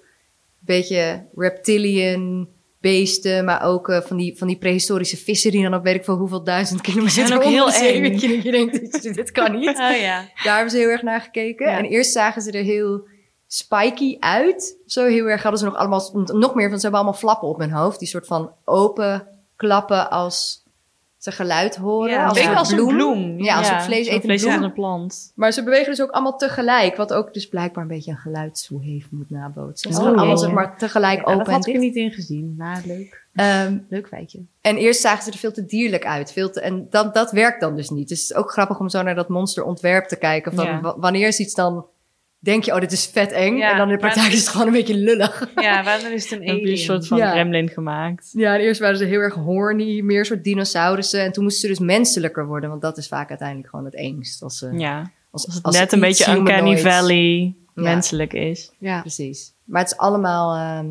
beetje reptilian beesten, maar ook eh, van, die, van die prehistorische vissen die dan op weet ik veel hoeveel duizend kilometer zijn ook heel eng. Je denkt, dit- kan niet. Oh ja. Daar hebben ze heel erg naar gekeken. Ja. En eerst zagen ze er heel spiky uit. Zo heel erg hadden ze nog allemaal, nog meer van, ze hebben allemaal flappen op hun hoofd. Die soort van open klappen als ze geluid horen. Ja, als, een een als een bloem. Ja, als een vleesetende bloem. vleesetende plant. Maar ze bewegen dus ook allemaal tegelijk. Wat ook dus blijkbaar een beetje een geluidshoef moet nabootsen. Ze Oh, gaan allemaal zeg maar tegelijk Ja, open dat en had ik er niet in gezien. Maar leuk. Ehm, Leuk feitje. en eerst zagen ze er veel te dierlijk uit. Veel te, en dat, dat werkt dan dus niet. Dus het is ook grappig om zo naar dat monsterontwerp te kijken. Van Ja. wa- wanneer is iets dan... Denk je, oh, dit is vet eng. Ja, en dan in de praktijk is het gewoon een beetje lullig. Ja, waarom is het een Dan heb je een alien? soort van Ja. gremlin gemaakt. Ja, en eerst waren ze heel erg horny. Meer soort dinosaurussen. En toen moesten ze dus menselijker worden. Want dat is vaak uiteindelijk gewoon het engst. Als ze, Ja, als, als het als net een beetje Uncanny Valley Ja. menselijk is. Ja. Precies. Maar het is allemaal ehm,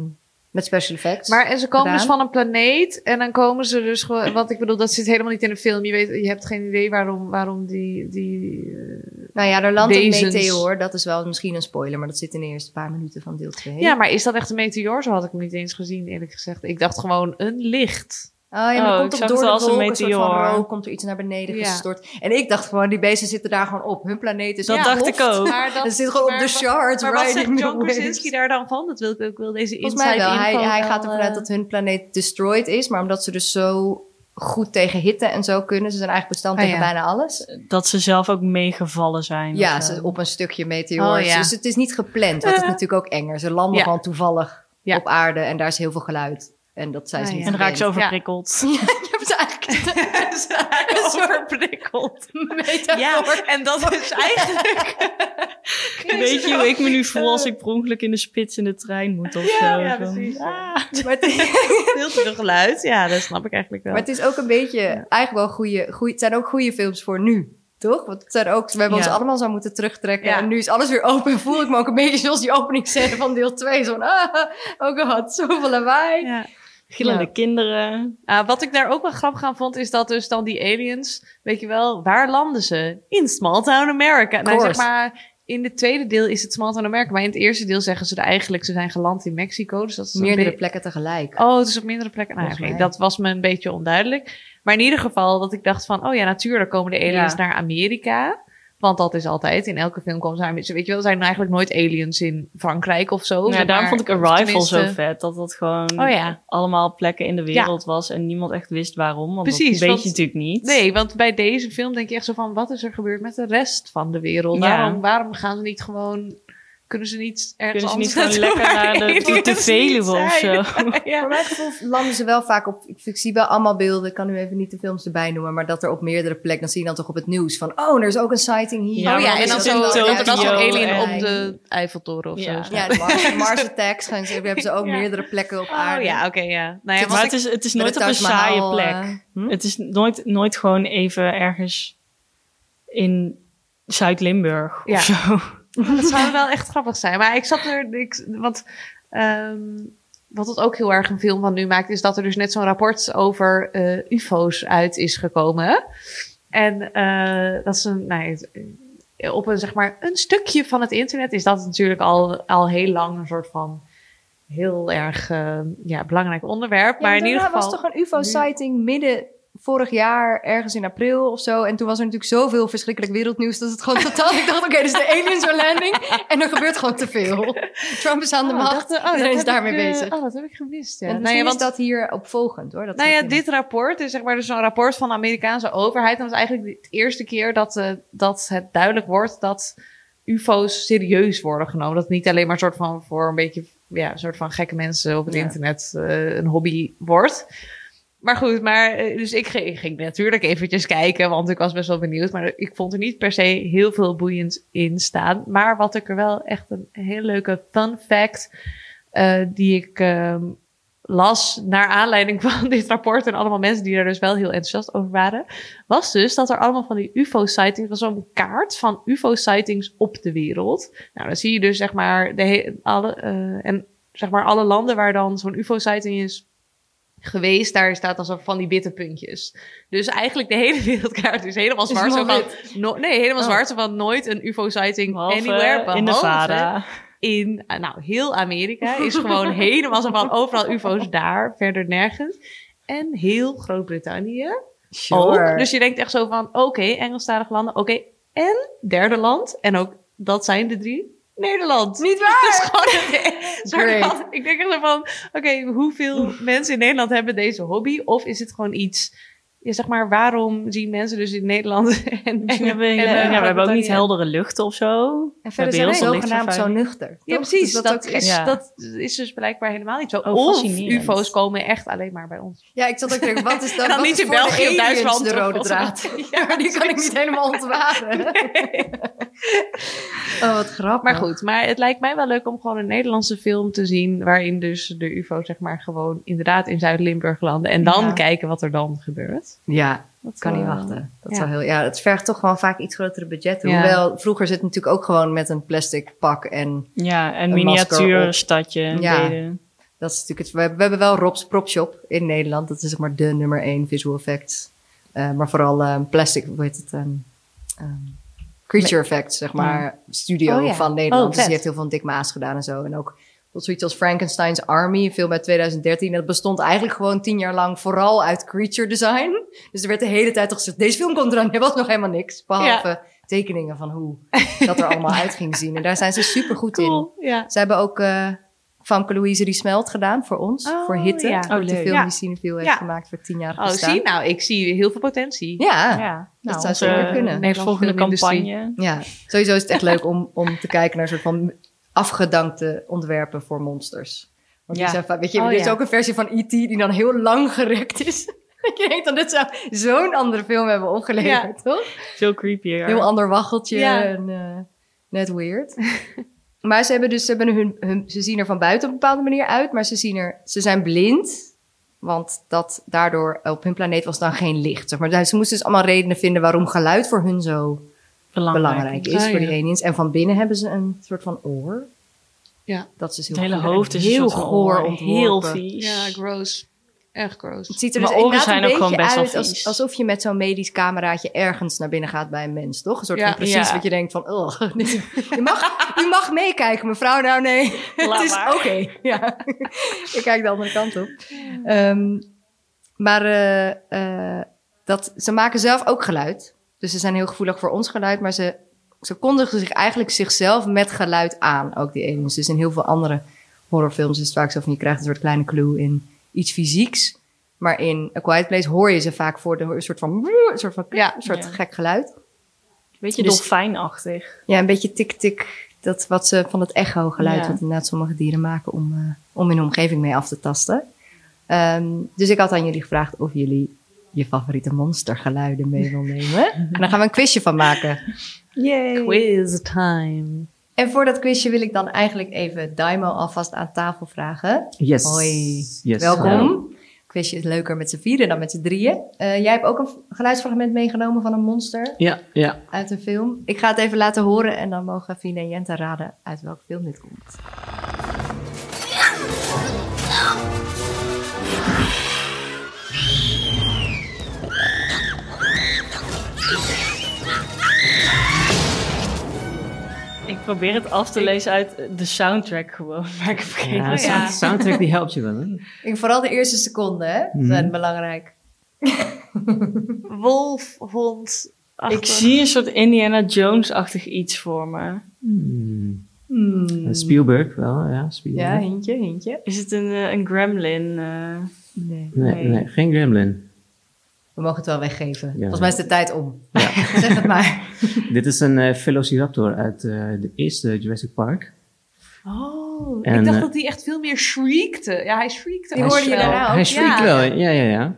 met special effects. Maar en ze komen gedaan. dus van een planeet en dan komen ze dus gewoon. Want ik bedoel, dat zit helemaal niet in de film. Je weet, je hebt geen idee waarom, waarom die. die eh, Nou ja, er landt een meteoor. Dat is wel misschien een spoiler, maar dat zit in de eerste paar minuten van deel 2. Ja, maar is dat echt een meteoor? Zo had ik hem niet eens gezien, eerlijk gezegd. Ik dacht gewoon een licht. Oh ja, maar Oh, dan komt er door het de als een wolken, een soort van meteoor. rook, komt er iets naar beneden Ja. gestort. En ik dacht gewoon, die beesten zitten daar gewoon op. Hun planeet is Dat ja, dacht ik ook. Maar dat, Ze zitten gewoon op de shards. Maar wat zegt John. Krasinski daar dan van? Dat wil ik ook wel deze Volgens mij wel. Hij, gaat ervan uit eh, dat hun planeet destroyed is. Maar omdat ze dus zo goed tegen hitte en zo kunnen. Ze zijn eigenlijk bestand Ah, tegen ja. bijna alles. Dat ze zelf ook meegevallen zijn. Ja, zo. ze, op een stukje meteoor. Oh, ja. Dus het is niet gepland. Wat is Eh. natuurlijk ook enger. Ze landen Ja. gewoon toevallig Ja. op aarde. En daar is heel veel geluid. En dat zijn ze Ah, niet ja. En dan raak je gewend. overprikkeld. Je hebt ze eigenlijk overprikkeld. metafoor. Ja, en dat is eigenlijk... Weet je hoe ik me nu voel als ik per ongeluk in de spits in de trein moet of Ja, zo? ja, precies. ah. Maar het, Heel te veel geluid. Ja, dat snap ik eigenlijk wel. maar het is ook een beetje, eigenlijk wel goede, het zijn ook goede films voor nu. Toch? Want het zijn ook, we hebben Ja. ons allemaal zo moeten terugtrekken. Ja. En nu is alles weer open. En voel ik me ook een beetje zoals die openingsscène van deel 2. Zo'n, ah, oh god, zoveel lawaai. Ja. Gillende Ja. kinderen. Ah, wat ik daar ook wel grappig aan vond, is dat dus dan die aliens, weet je wel, waar landen ze? In Small Town America. Nou, zeg maar, in het tweede deel is het Small Town America, maar in het eerste deel zeggen ze er eigenlijk, ze zijn geland in Mexico. Dus dat is Meerdere plekken tegelijk. Oh, het is op meerdere plekken. Nou, dat was me een beetje onduidelijk. Maar in ieder geval dat ik dacht van, oh ja, natuurlijk komen de aliens Ja. naar Amerika. Want dat is altijd, in elke film komen ze Weet je wel, er zijn eigenlijk nooit aliens in Frankrijk of zo. Ja, zeg daarom vond ik Arrival Tenminste- zo vet. Dat dat gewoon Oh ja. allemaal plekken in de wereld was. En niemand echt wist waarom. Want Precies, dat weet want- je natuurlijk niet. Nee, want bij deze film denk je echt zo van... wat is er gebeurd met de rest van de wereld? Ja. Waarom, waarom gaan ze niet gewoon... kunnen ze niet ergens Kunnen ze niet anders gewoon lekker naar de, de, Veluwe niet of zo? Voor ja. mijn gevoel landen ze wel vaak op. Ik, ik zie wel allemaal beelden. Ik kan nu even niet de films erbij noemen. Maar dat er op meerdere plekken. Dan zie je dan toch op het nieuws van. Oh, er is ook een sighting hier. Ja, oh ja, en dan zo, dat er dan zo'n Tokyo alien en- op de Eiffeltoren of Ja. zo. Ja, de Mars, Mars Attacks. gaan ze- hebben ze ook Ja. meerdere plekken op Oh aarde. ja, oké, ja. Nou ja, Maar het is, het is nooit op een saaie plek. eh, hm? Het is nooit, nooit gewoon even ergens in Zuid-Limburg of zo. dat zou wel echt grappig zijn. Maar ik zat er... Ik, want ehm, wat het ook heel erg een film van nu maakt... is dat er dus net zo'n rapport over eh, ufo's uit is gekomen. En eh, dat is een... Nou, eh, op een, zeg maar, een stukje van het internet is dat natuurlijk al, al heel lang een soort van heel erg ja, belangrijk onderwerp. Ja, maar in er ieder geval. was toch een UFO-sighting midden vorig jaar, ergens in april of zo. En toen was er natuurlijk zoveel verschrikkelijk wereldnieuws dat het gewoon totaal... ik dacht, oké, dus de aliens are landing. En er gebeurt gewoon te veel. Trump is aan de Oh, macht. dat- oh, dat Iedereen is daarmee ik, eh, bezig. Oh, dat heb ik gemist. Ja. En Nou is want, dat hier opvolgend, hoor. Dat nou ja, dit rapport is zeg maar dus zo'n rapport van de Amerikaanse overheid. En dat is eigenlijk de eerste keer dat, eh, dat het duidelijk wordt dat UFO's serieus worden genomen. Dat het niet alleen maar een soort van voor een beetje ja, een soort van gekke mensen op het Ja. internet eh, een hobby wordt. Maar goed, maar eh, dus ik ging, natuurlijk eventjes kijken, want ik was best wel benieuwd. Maar ik vond er niet per se heel veel boeiend in staan. Maar wat ik er wel echt een hele leuke fun fact eh, die ik ehm, las naar aanleiding van dit rapport en allemaal mensen die er dus wel heel enthousiast over waren, was dus dat er allemaal van die UFO-sightings, was zo'n kaart van UFO-sightings op de wereld. Nou, dan zie je dus zeg maar de alle, eh, en zeg maar alle landen waar dan zo'n UFO-sighting is geweest, daar staat dan zo van die witte puntjes. Dus eigenlijk de hele wereldkaart is helemaal zwart. zo van, no- nee, helemaal Oh. zwart. zo van nooit een UFO-sighting Behalve anywhere. in behalve Nevada. in nou, heel Amerika is gewoon helemaal zo van overal UFO's daar, verder nergens. En heel Groot-Brittannië ook. Dus je denkt echt zo van, oké, Engelstalige landen, oké. En derde land, en ook dat zijn de drie, Nederland. Niet Het is waar! gewoon ik denk zo van, oké, hoeveel mensen in Nederland hebben deze hobby? Of is het gewoon iets, ja, zeg maar, waarom zien mensen dus in Nederland en, Misschien hebben we, en, eh, ja, we hebben ook niet heldere lucht of zo. En verder hebben zijn heel zogenaamd zo nuchter. Ja, toch? precies. Dus dat, ook is, Ja. dat is dus blijkbaar helemaal niet zo. Oh, of. UFO's komen echt alleen maar bij ons. Ja, ik zat ook te denken, wat is dan En dan wat niet is in België of Duitsland de rode draad? Ja, maar die kan ik niet helemaal ontwaren. oh, wat grappig. Maar goed, maar het lijkt mij wel leuk om gewoon een Nederlandse film te zien. waarin dus de UFO, zeg maar, gewoon inderdaad in Zuid-Limburg landen. En dan Ja. kijken wat er dan gebeurt. Ja, Dat kan niet eh, wachten. Dat ja. zou heel, ja, het vergt toch gewoon vaak iets grotere budgetten. Ja. Hoewel, vroeger zit het natuurlijk ook gewoon met een plastic pak en Ja, en miniatuurstadje. Ja. deden. dat is natuurlijk het. We, hebben- we hebben wel Rob's Prop Shop in Nederland. Dat is zeg maar de nummer één visual effects. Eh, maar vooral eh, plastic, hoe heet het? ehm, creature effects, zeg maar, studio Oh ja. van Nederland. Oh, dus vet. die heeft heel veel Dick Maas gedaan en zo. En ook tot zoiets als Frankenstein's Army, een film uit 2013. Dat bestond eigenlijk gewoon tien jaar lang vooral uit creature design. Dus er werd de hele tijd toch gezegd, deze film komt eraan. Er was nog helemaal niks, behalve tekeningen van hoe dat er allemaal uit ging zien. En daar zijn ze super goed in. Ja. Ze hebben ook eh Famke Louise Riesmelt gedaan voor ons, Oh, voor Hitte. ja. Oh, de leuk. film Ja. die Cineville heeft Ja. gemaakt voor tien jaar Oh, bestaan. zie, nou, ik zie heel veel potentie. Ja, Ja, dat zou onze zeker kunnen. Nederlandse volgende campagne. ja, sowieso is het echt leuk om, om te kijken naar een soort van afgedankte ontwerpen voor monsters. Want die Ja. zijn, vaak- weet je, Oh, er is ja. ook een versie van E.T. die dan heel lang gerekt is. je denkt dan, dit zou zo'n andere film hebben opgeleverd, toch? Veel creepier. Heel ander wacheltje Ja. en eh, net weird. maar ze hebben dus, ze, hebben hun, hun, ze zien er van buiten op een bepaalde manier uit, maar ze, zien er, ze zijn blind. Want dat daardoor op hun planeet was dan geen licht. Zeg maar. Ze moesten dus allemaal redenen vinden waarom geluid voor hun zo belangrijk. belangrijk is Ah, voor ja. die aliens. En van binnen hebben ze een soort van oor. Ja. Dat is dus heel Het hele hoofd is heel goor. Heel vies. Ja, gross. Echt gross. Het ziet er Maar dus oren zijn een ook gewoon beetje best wel uit vies. als, alsof je met zo'n medisch cameraatje ergens naar binnen gaat bij een mens, toch? Een soort Ja. van precies Ja. wat je denkt van, oh, je mag, u mag meekijken, mevrouw. Nou nee, het is oké. Ja, ik kijk de andere kant op. Ehm, maar eh, eh, dat, ze maken zelf ook geluid. Dus ze zijn heel gevoelig voor ons geluid, maar ze, ze kondigen zich eigenlijk zichzelf met geluid aan, ook die aliens. Dus in heel veel andere horrorfilms is het vaak zo van, je krijgt een soort kleine clue in iets fysieks. Maar in A Quiet Place hoor je ze vaak voor de, een soort van, een soort, van, Ja. een soort Ja. gek geluid. Beetje Dus- dolfijnachtig. Ja, een beetje tik-tik. Dat wat ze van het echo-geluid, Ja. wat inderdaad sommige dieren maken om, eh, om in de omgeving mee af te tasten. Ehm, dus ik had aan jullie gevraagd of jullie je favoriete monstergeluiden mee wil nemen. en daar gaan we een quizje van maken. Yay. Quiz time. En voor dat quizje wil ik dan eigenlijk even Daimo alvast aan tafel vragen. Yes. Hoi, Yes. welkom. Quizje is leuker met z'n vieren dan met z'n drieën. Eh, jij hebt ook een geluidsfragment meegenomen van een monster Ja, ja. uit een film. Ik ga het even laten horen en dan mogen Fine en Jente raden uit welke film dit komt. Ik probeer het af te lezen uit de soundtrack gewoon. Maar ik vergeet ja, het. soundtrack die helpt je wel, hè? Ik, vooral de eerste seconden, hè? Mhm. zijn belangrijk. Wolf, hond. Ik zie een soort Indiana Jones-achtig iets voor me. Hmm. Hmm. Spielberg wel, ja. Spielberg. Ja, hintje, hintje. Is het een, eh, een gremlin? eh? Nee. nee, nee. nee, geen gremlin. We mogen het wel weggeven. Ja. Volgens mij is de tijd om. zeg het maar. Dit is een eh, Velociraptor uit eh, de eerste Jurassic Park. Oh, En, ik dacht eh, dat hij echt veel meer shriekte. Ja, hij shriekte Die hoorde je wel. daarna ook. Hij shriekt Ja. wel, ja, ja, ja.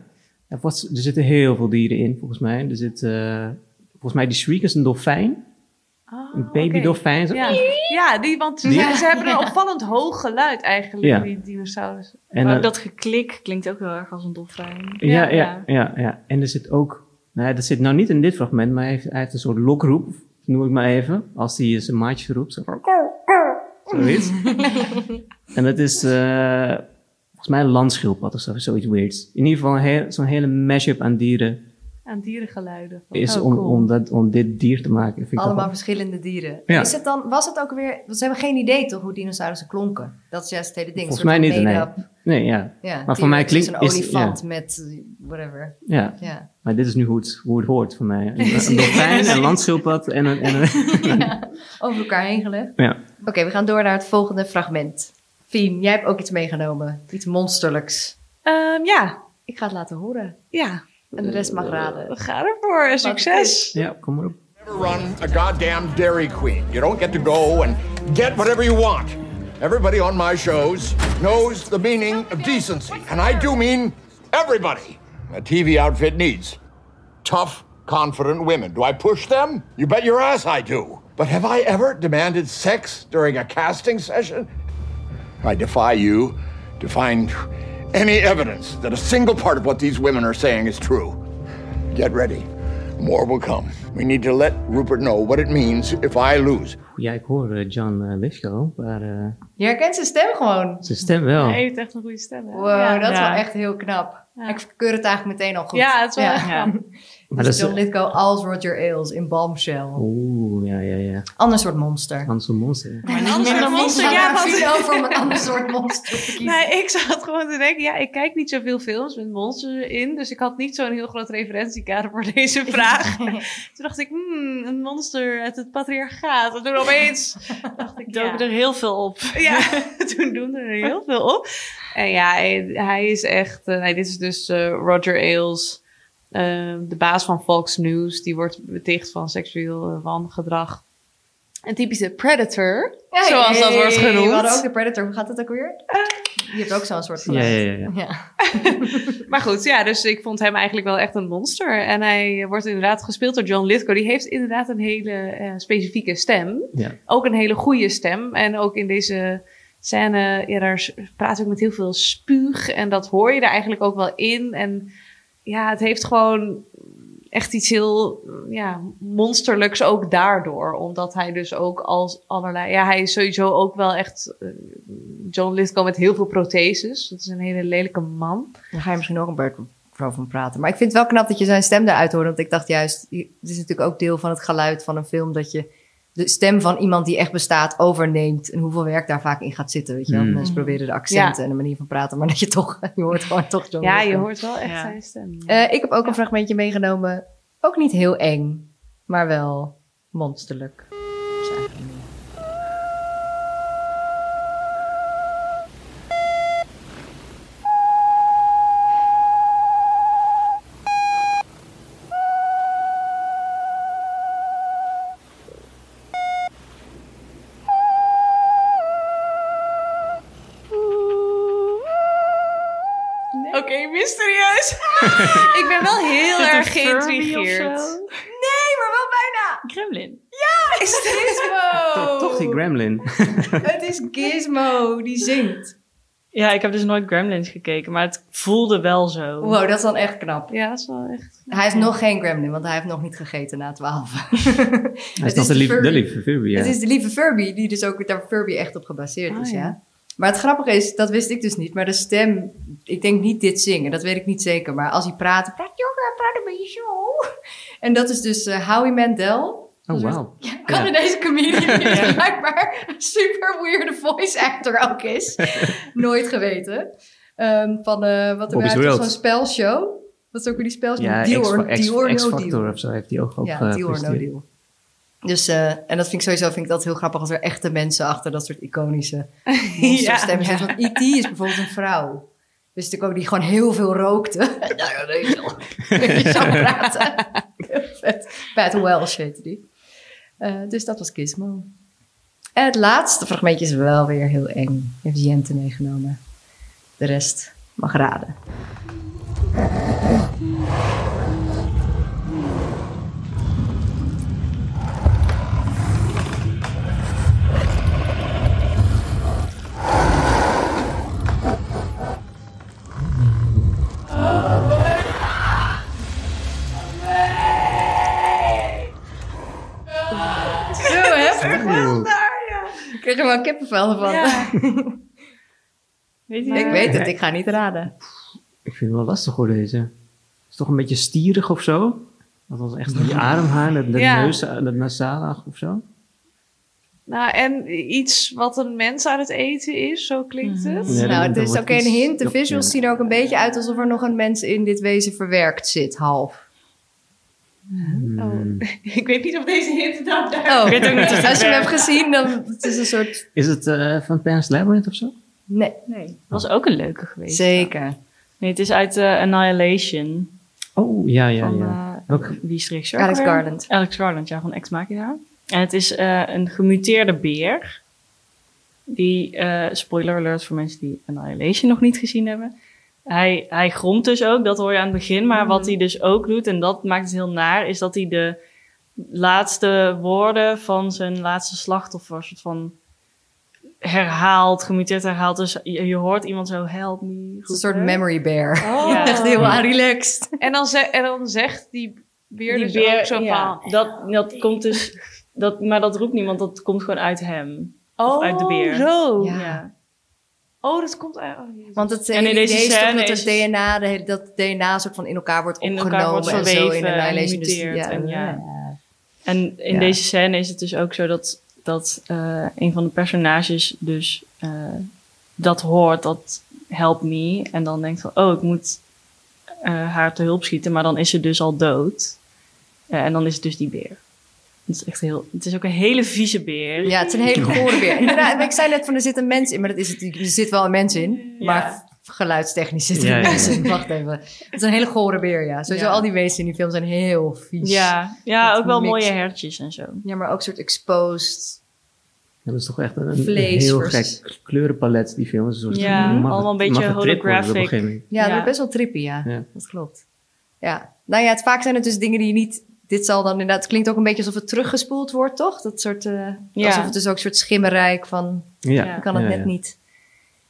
Er, er zitten heel veel dieren in, volgens mij. Er zit, eh, volgens mij, die shriek is een dolfijn. Een baby dolfijn. Zo. Ja, ja die, want Die- Ze, ze hebben een opvallend hoog geluid eigenlijk, Ja. die dinosaurussen. En, maar eh, dat geklik klinkt ook heel erg als een dolfijn. Ja, ja, Ja. ja, ja, En er zit ook, nou, ja, dat zit nou niet in dit fragment, maar hij heeft, hij heeft een soort lokroep, noem ik maar even, als hij zijn maatje roept. Zo van, zoiets. en dat is eh, volgens mij een landschildpad of zo, zoiets weirds. In ieder geval heel- zo'n hele mashup aan dieren Aan dierengeluiden. is Oh, om, cool. om, dat, om dit dier te maken. Vind ik Allemaal wel- verschillende dieren. Ja. Is het dan, was het ook weer... Ze hebben geen idee toch hoe dinosaurussen klonken? Dat is juist het hele ding. Volgens Een mij niet, van nee. Nee, ja. Ja, Maar voor mij is klinkt- een is- olifant met whatever. ja. Ja. Maar dit is nu hoe het, hoe het hoort voor mij. Een, een dolfijn, een landschildpad en een... En een ja. Over elkaar heen gelegd. ja. Oké, we gaan door naar het volgende fragment. Fien, jij hebt ook iets meegenomen. Iets monsterlijks. Ehm, ja, Ik ga het laten horen. ja. En de rest mag raden. Eh, we gaan ervoor. Succes. ja, kom maar op. Never run a goddamn Dairy Queen. You don't get to go and get whatever you want. Everybody on my shows knows the meaning of decency. And I do mean everybody. A TV outfit needs tough, confident women. Do I push them? You bet your ass I do. But have I ever demanded sex during a casting session? I defy you to find any evidence that a single part of what these women are saying is true. Get ready. More will come. We need to let Rupert know what it means if I lose. Ja, ik hoor eh, John eh, Lithgow, maar eh, Je herkent zijn stem gewoon. zijn stem wel. Hij heeft echt een goede stem. hè? Wow, ja. dat is Ja. wel echt heel knap. Ja. Ik keur het eigenlijk meteen al goed. Ja, het is wel Ja. Maar Dus. John Lithgow als Roger Ailes in Bombshell. Oeh, ja, ja, ja. Ander soort monster. Hans een monster. Maar niet minder monster. Ja, want... Fien over een ander soort monster. Nee, ik zat gewoon te denken, ja, ik kijk niet zoveel films met monsters in, dus ik had niet zo'n heel groot referentiekader voor deze vraag. Toen dacht ik, hmm, een monster uit het patriarchaat. En toen opeens dacht ik, Dook ja. er heel veel op. Ja, toen doen er heel veel op. En ja, hij, hij is echt... eh, nee, dit is dus eh, Roger Ailes, eh, de baas van Fox News. Die wordt beticht van seksueel eh, wangedrag. Een typische predator, Hey, zoals dat wordt We genoemd. hadden ook de Predator. Hoe gaat het ook weer? Die heeft ook zo'n soort Ja, geluid. ja, ja. ja. Ja. Maar goed, ja, dus ik vond hem eigenlijk wel echt een monster. En hij wordt inderdaad gespeeld door John Lithgow. Die heeft inderdaad een hele eh, specifieke stem. Ja. Ook een hele goede stem. En ook in deze scène, ja, daar praat ik met heel veel spuug. En dat hoor je er eigenlijk ook wel in. En ja, het heeft gewoon echt iets heel ja, monsterlijks ook daardoor. Omdat hij dus ook als allerlei... Ja, hij is sowieso ook wel echt... eh, John Lithgow met heel veel protheses. Dat is een hele lelijke man. Daar ga je misschien ook een beurt over praten. Maar ik vind het wel knap dat je zijn stem eruit hoort. Want ik dacht juist, het is natuurlijk ook deel van het geluid van een film... dat je de stem van iemand die echt bestaat overneemt... en hoeveel werk daar vaak in gaat zitten. Weet je wel? Hmm. Mensen proberen de accenten en de manier van praten... maar dat je toch, je hoort gewoon toch John Ja, je hoort wel echt Ja. zijn stem. Eh, ik heb ook een fragmentje meegenomen. Ook niet heel eng, maar wel monsterlijk. Ik heb dus nooit Gremlins gekeken, maar het voelde wel zo. Wow, dat is dan echt knap. Ja, dat is wel echt... Hij is nog geen gremlin, want hij heeft nog niet gegeten na 12. Hij is de de lieve, de Furby. lieve Furby, ja. Het is de lieve Furby, die dus ook daar Furby echt op gebaseerd Ah, is, ja. ja. Maar het grappige is, dat wist ik dus niet, maar de stem, ik denk niet dit zingen, dat weet ik niet zeker. Maar als hij praat, praat jongen, praat een beetje zo. En dat is dus eh, Howie Mandel. Oh, wauw. Ja, Canadese comedian die dus blijkbaar een super weirde voice actor ook is. Nooit geweten. Ehm, van, eh wat er uit zo'n spelshow. Wat is ook weer die spelshow? Ja, deal, X- or, X- deal or no X-Factor deal. of zo heeft hij ook op Ja, eh, deal or no deal. Dus, eh, en dat vind ik sowieso vind ik dat heel grappig als er echte mensen achter dat soort iconische monsterstemmen zitten. Want E.T. is bijvoorbeeld een vrouw. Dus ik ook die gewoon heel veel rookte. nou ja, nee, zo. Die zou praten. Heel vet. Pat Welsh heette die. Eh, dus dat was Gizmo. En het laatste fragmentje is wel weer heel eng. Heeft Jente meegenomen. De rest mag raden. Ik kreeg er wel kippenvel van. Weet je? Ik weet het, ik ga niet raden. Ik vind het wel lastig hoor deze. Het is toch een beetje stierig of zo? Dat was echt die ademhaar, dat, dat Ja. neus, dat nasale of zo. Nou, en iets wat een mens aan het eten is, zo klinkt het. Ja, nou, het is ook een hint. De visuals ja. zien er ook een beetje uit alsof er nog een mens in dit wezen verwerkt zit, half. Oh, ik weet niet of deze hint nou daar... Oh, weet ook niet of het als je hem hebt gezien, dan het is een soort... Is het eh, van Pan's Labyrinth of zo? Nee, Nee, dat was ook een leuke geweest. zeker. Nee, het is uit eh, Annihilation. Oh, ja, ja, Van, ja. eh, Welke? wie is? Alex ook weer? Garland. Alex Garland, ja, van Ex Machina. En het is een gemuteerde beer. Die, eh, spoiler alert voor mensen die Annihilation nog niet gezien hebben. Hij, hij gromt dus ook, dat hoor je aan het begin. Maar wat hij dus ook doet, en dat maakt het heel naar, is dat hij de laatste woorden van zijn laatste slachtoffer soort van herhaalt, gemuteerd herhaalt. Dus je, je hoort iemand zo help me. Het is een soort memory bear. Oh. Ja. Echt heel relaxed. En, dan ze- en dan zegt die beer Die dus beer, ook zo ja, van... dat, dat komt dus, dat, maar dat roept niemand, dat komt gewoon uit hem. Oh, uit de beer. zo. Ja. Oh, dat komt uit... Oh. Want het En in deze idee is toch scène dat het DNA, de, dat het DNA soort van in elkaar wordt In opgenomen elkaar wordt en zo in en Annihilation. Dus, en ja. En in Ja. deze scène is het dus ook zo dat, dat eh, een van de personages dus eh, dat hoort, dat help me. En dan denkt van, oh, ik moet eh, haar te hulp schieten. Maar dan is ze dus al dood. Eh, en dan is het dus die beer. Het is echt heel, het is ook een hele vieze beer. Ja, het is een hele gore beer. Inderdaad, ik zei net van er zit een mens in, maar dat is het, er zit wel een mens in. Ja. Maar geluidstechnisch zit er Ja, een ja, mens ja. in. Wacht even. Het is een hele gore beer, ja. Sowieso Ja. al die wezens in die film zijn heel vies. Ja, ja Dat ook wel mix. mooie hertjes en zo. Ja, maar ook een soort exposed. Ja, dat is toch echt een, heel versus- gek kleurenpalet, die film. Een soort Ja, mag- allemaal een beetje holographic. Ja, dat wordt best wel trippy, ja. Ja. Dat klopt. Ja. Nou ja, het, vaak zijn het dus dingen die je niet... Dit zal dan inderdaad... Het klinkt ook een beetje alsof het teruggespoeld wordt, toch? Dat soort... eh, Ja. Alsof het dus ook een soort schimmerrijk van... Ja. Je kan het ja, net, ja. Niet,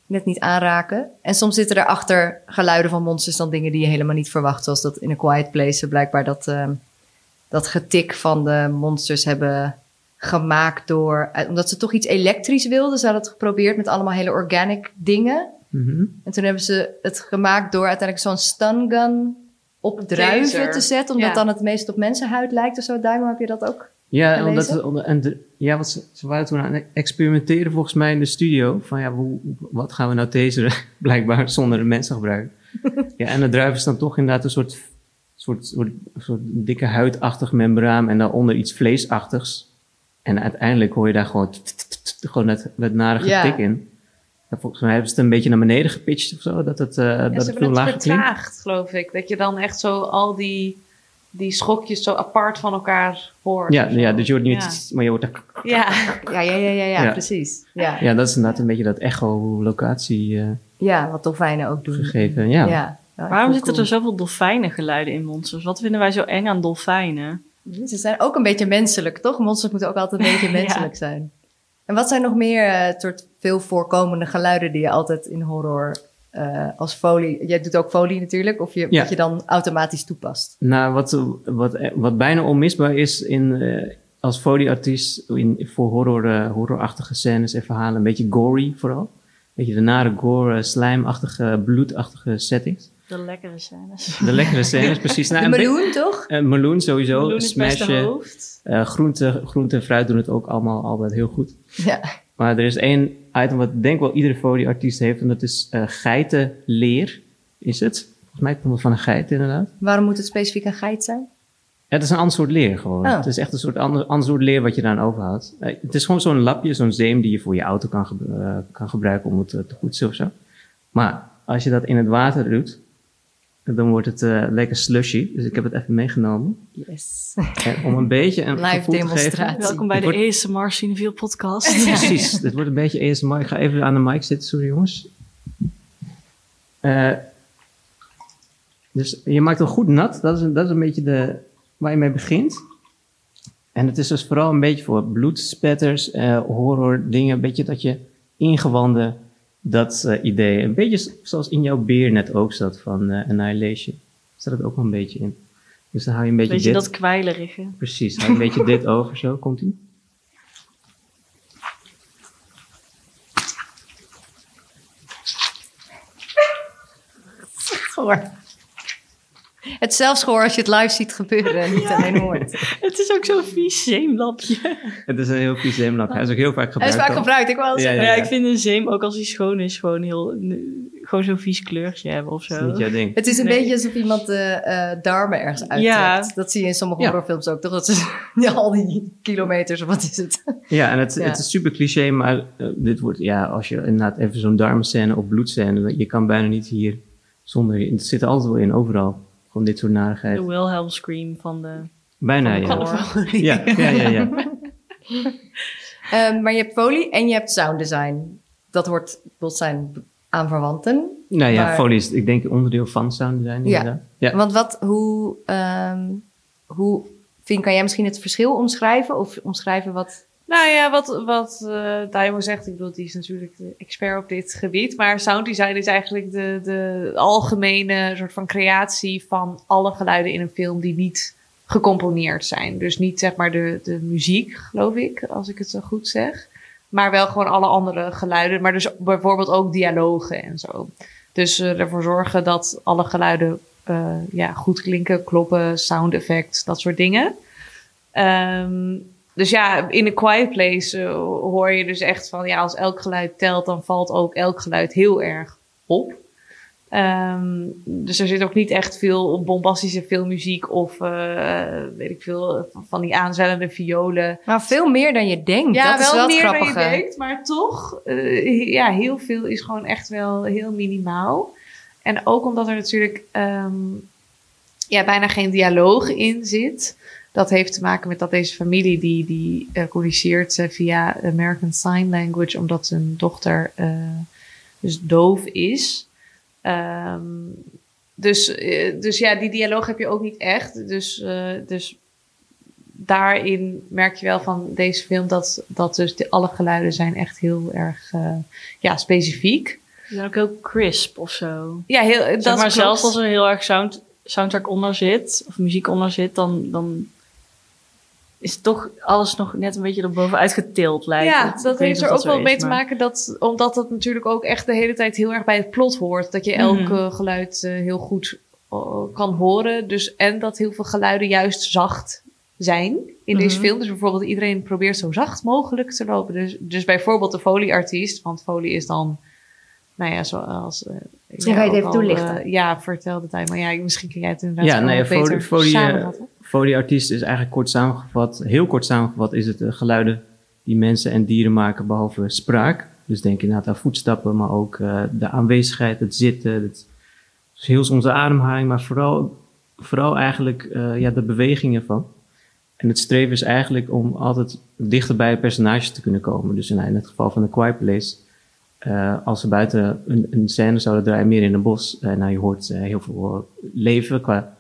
net niet aanraken. En soms zitten erachter geluiden van monsters dan dingen die je helemaal niet verwacht. Zoals dat in A Quiet Place blijkbaar dat, ehm, dat getik van de monsters hebben gemaakt door... eh, Omdat ze toch iets elektrisch wilden. Ze hadden het geprobeerd met allemaal hele organic dingen. Mhm. En toen hebben ze het gemaakt door uiteindelijk zo'n stun gun op druiven taser. te zetten. Omdat Ja. dan het meest op mensenhuid lijkt of zo. Duimo, heb je dat ook? Ja, Gelezen? omdat het, en de, ja wat ze, ze waren toen aan het experimenteren volgens mij in de studio. Van ja, hoe, wat gaan we nou taseren? Blijkbaar zonder de mensen gebruiken. ja, en de druif is dan toch inderdaad een soort, soort, soort, soort dikke huidachtig membraan en daaronder iets vleesachtigs. En uiteindelijk hoor je daar gewoon, t- t- t- t- gewoon dat, dat nare Ja. getik in. En volgens mij hebben ze het een beetje naar beneden gepitcht of zo, dat het, eh Ja, dat ze het hebben veel het lager klinkt. vertraagd, geloof ik. Dat je dan echt zo al die, die schokjes zo apart van elkaar hoort. Ja, ja, dus je hoort niet, Ja. maar je hoort er- Ja. Ja, ja, ja, ja, ja, Ja. precies. Ja. Ja, dat is inderdaad een beetje dat echo-locatie eh, ja, wat dolfijnen ook doen. gegeven. Ja. Ja. Ja, Waarom zitten cool. er zoveel dolfijnengeluiden in monsters? Wat vinden wij zo eng aan dolfijnen? Ze zijn ook een beetje menselijk, toch? Monsters moeten ook altijd een beetje menselijk zijn. En wat zijn nog meer eh, soort veel voorkomende geluiden die je altijd in horror eh, als folie... Jij doet ook folie natuurlijk, of je, Ja. wat je dan automatisch toepast. Nou, wat, wat, wat bijna onmisbaar is in, eh, als folieartiest in, voor horror, horrorachtige scènes en verhalen, een beetje gory vooral. Een beetje de nare gore, slijmachtige, bloedachtige settings. De lekkere scènes. De lekkere scènes, precies. Nou, een meloen, toch? eh, meloen sowieso, Meloen is best de smashen, hoofd. eh, groente, groente en fruit doen het ook allemaal altijd heel goed. Ja. Maar er is één item wat ik denk wel iedere folieartiest heeft en dat is eh, geitenleer, is het. Volgens mij komt het van een geit inderdaad. Waarom moet het specifiek een geit zijn? Ja, het is een ander soort leer gewoon. Oh. Het is echt een soort ander, ander soort leer wat je eraan overhoudt. Eh, het is gewoon zo'n lapje, zo'n zeem die je voor je auto kan, ge- kan gebruiken om het te poetsen of zo. Maar als je dat in het water doet, En dan wordt het eh, lekker slushy. Dus ik heb het even meegenomen. Yes. En om een beetje een Live gevoel te geven. demonstratie. Welkom bij Het de wordt- ASMR Cineville podcast. Precies, dit wordt een beetje ASMR. Ik ga even aan de mic zitten, sorry jongens. Eh, dus je maakt hem goed nat. Dat is, een, dat is een beetje de, waar je mee begint. En het is dus vooral een beetje voor bloedspetters, eh, horror dingen. Een beetje dat je ingewanden, dat eh, idee. Een beetje zoals in jouw beer net ook zat van eh, Annihilation. Zat het ook wel een beetje in. Dus dan hou je een beetje, Beetje dit. dat kwijlerige. Precies, hou je een beetje dit over zo. Komt ie? Goor. Het is zelfs goor als je het live ziet gebeuren en niet alleen hoort. Het is ook zo'n vies zeemlapje. Het is een heel vies zeemlap. Hij is ook heel vaak Hij gebruikt. is vaak al. gebruikt, ik wel Ja, zeggen. Ja, ja. ik vind een zeem, ook als hij schoon is, gewoon heel... Gewoon zo'n vies kleurtje hebben of Dat is niet zo. jouw ding. Het is een Nee. beetje alsof iemand de eh, darmen ergens uittrekt. Ja. Dat zie je in sommige Ja. horrorfilms ook, toch? Dat ze ja, al die kilometers, of wat is het? Ja, en het, Ja. het is super cliché, maar eh, dit wordt, ja, als je inderdaad even zo'n darmscène of bloedscène, je kan bijna niet hier zonder, het zit er altijd wel in, overal. Gewoon dit soort narigheid. De Wilhelm scream van de... Bijna, van de ja. Ja, ja, ja, ja. Ehm, maar je hebt folie en je hebt sound design. Dat hoort, dat zijn aanverwanten. Nou ja, Maar- folie is, ik denk, onderdeel van sound design, Ja. inderdaad. Ja. Want wat, hoe, ehm hoe, Vien, kan jij misschien het verschil omschrijven? Of omschrijven wat... Nou ja, wat, wat eh Daimo zegt, ik bedoel, die is natuurlijk de expert op dit gebied. Maar sound design is eigenlijk de, de algemene soort van creatie van alle geluiden in een film die niet gecomponeerd zijn. Dus niet zeg maar de, de muziek, geloof ik, als ik het zo goed zeg. Maar wel gewoon alle andere geluiden. Maar dus bijvoorbeeld ook dialogen en zo. Dus eh, ervoor zorgen dat alle geluiden eh, ja, goed klinken, kloppen, sound effects, dat soort dingen. Ehm, dus ja, in A Quiet Place eh, hoor je dus echt van, ja, als elk geluid telt, dan valt ook elk geluid heel erg op. Ehm, dus er zit ook niet echt veel bombastische filmmuziek of, eh, weet ik veel, van die aanzwellende violen. Nou, veel meer dan je denkt. Ja, dat is wel wel meer dan je denkt, maar toch, eh, ja, heel veel is gewoon echt wel heel minimaal. En ook omdat er natuurlijk ehm, ja, bijna geen dialoog in zit. Dat heeft te maken met dat deze familie die, die eh, communiceert eh, via American Sign Language, omdat zijn dochter eh, dus doof is. Ehm, dus, dus ja, die dialoog heb je ook niet echt. Dus, dus daarin merk je wel van deze film dat, dat dus de, alle geluiden zijn echt heel erg ja, specifiek. Die zijn ook heel crisp of zo. Ja, heel, Zeg dat maar klopt. zelfs als er heel erg sound, soundtrack onder zit, of muziek onder zit, dan, dan is toch alles nog net een beetje erbovenuit getild lijkt Ja, het. Dat heeft er ook wel mee is, te maken dat, omdat het natuurlijk ook echt de hele tijd heel erg bij het plot hoort. Dat je elk Mhm. eh, geluid eh, heel goed eh, kan horen. Dus, en dat heel veel geluiden juist zacht zijn in deze Mhm. film. Dus bijvoorbeeld iedereen probeert zo zacht mogelijk te lopen. Dus, dus bijvoorbeeld de folieartiest, want folie is dan, nou ja, zoals... eh, ik Ja, ga je het even toelichten? eh, ja, vertel de tijd. Maar ja, misschien kun jij het inderdaad Ja, nee, beter folie, folie, eh, samenvatten. folieartiest is eigenlijk kort samengevat, heel kort samengevat, is het eh, geluiden die mensen en dieren maken behalve spraak. Dus denk inderdaad aan voetstappen, maar ook eh, de aanwezigheid, het zitten, het, dus heel soms de ademhaling, maar vooral, vooral eigenlijk eh, ja, de bewegingen van. En het streven is eigenlijk om altijd dichter bij het personage te kunnen komen. Dus in, in het geval van The Quiet Place, eh, als ze buiten een, een scène zouden draaien, meer in een bos, eh, nou je hoort eh, heel veel leven qua,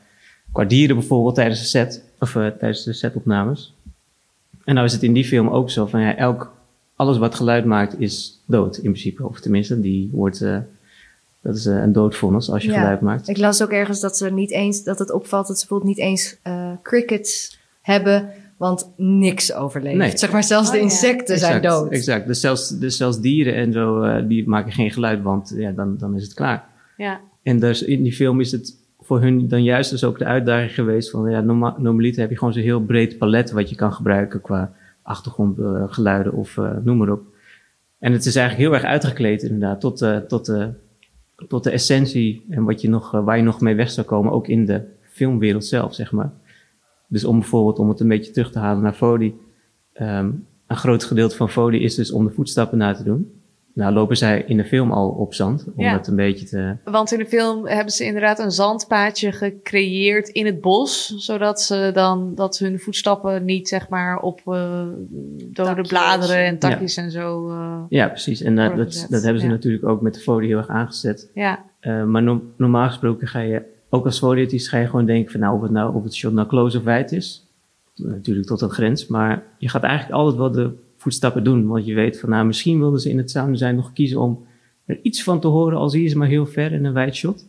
qua dieren bijvoorbeeld tijdens de set, of tijdens de setopnames. En nou is het in die film ook zo van ja, elk, alles wat geluid maakt is dood in principe. Of tenminste, die wordt, dat is een doodvonnis als je Ja. geluid maakt. Ik las ook ergens dat ze niet eens, dat het opvalt dat ze bijvoorbeeld niet eens crickets hebben, want niks overleeft. Nee. Zeg maar, zelfs de Oh ja. insecten zijn Exact, dood. Exact. Dus zelfs, dus zelfs dieren en zo, eh, die maken geen geluid, want ja, dan, dan is het klaar. Ja. En dus in die film is het voor hun dan juist dus ook de uitdaging geweest van, ja, norma normaliter heb je gewoon zo'n heel breed palet wat je kan gebruiken qua achtergrondgeluiden of eh, noem maar op. En het is eigenlijk heel erg uitgekleed inderdaad, tot, eh, tot, tot de essentie en wat je nog, waar je nog mee weg zou komen, ook in de filmwereld zelf, zeg maar. Dus om bijvoorbeeld, om het een beetje terug te halen naar Foley, ehm, een groot gedeelte van Foley is dus om de voetstappen na te doen. nou lopen zij in de film al op zand. Om Ja. dat een beetje te... Want in de film hebben ze inderdaad een zandpaadje gecreëerd in het bos. Zodat ze dan dat hun voetstappen niet zeg maar op eh, dode Takjes. bladeren en takjes en zo. eh, Ja, precies. En eh, dat, dat hebben ze ja. natuurlijk ook met de folie heel erg aangezet. ja, Eh, maar no- normaal gesproken ga je, ook als folieartiest, ga je gewoon denken van nou, of het nou, of het shot nou close of wide is. Natuurlijk tot een grens, maar je gaat eigenlijk altijd wel de voetstappen doen. Want je weet van nou, misschien wilden ze in het sound design nog kiezen om er iets van te horen, al zie je ze maar heel ver in een wide shot.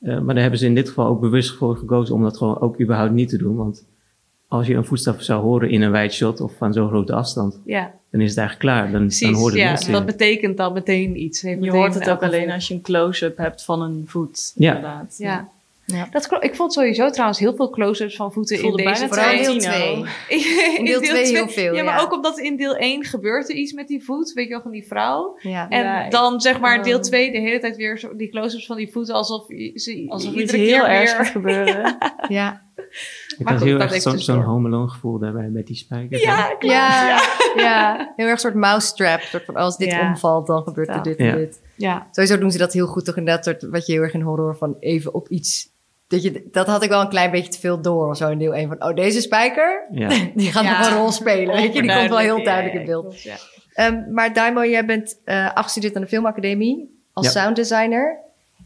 Eh, maar daar hebben ze in dit geval ook bewust voor gekozen om dat gewoon ook überhaupt niet te doen. Want als je een voetstap zou horen in een wide shot of van zo'n grote afstand, ja, dan is het eigenlijk klaar. Dan, dan precies. hoort het Ja, mensen. dat betekent dan meteen iets. Je hoort het ook alleen als je een close-up hebt van een voet. Ja. Inderdaad. Ja. Ja. Dat, klo- ik vond sowieso trouwens heel veel close-ups van voeten in deze bijna Vooral in deel Tarantino. 2. in deel twee heel twee- veel, Ja, maar ja. ook omdat in deel 1 gebeurt er iets met die voet. Weet je wel, van die vrouw. Ja. En Ja, dan zeg maar deel Oh. 2 de hele tijd weer zo, die close-ups van die voeten. Alsof ze Alsof iedere iets heel keer erg weer... gebeuren. ja. Ik Maar had goed, heel dat erg zo- dus zo'n home alone gevoel daarbij met die spijkers. Ja, klopt. Ja, ja. heel erg een soort mousetrap. Soort van, als dit Ja. omvalt, dan gebeurt er dit en Ja. dit. Ja. Sowieso doen ze dat heel goed, toch inderdaad, soort, wat je heel erg in horror van even op iets... Dat, je, dat had ik wel een klein beetje te veel door of zo in deel 1 van, oh, deze spijker, Ja. die gaat Ja. nog een rol spelen. Weet je, die komt wel heel duidelijk in beeld. klopt, ja. Ehm, maar Daimo, jij bent eh, afgestudeerd aan de Filmacademie als Ja. sounddesigner.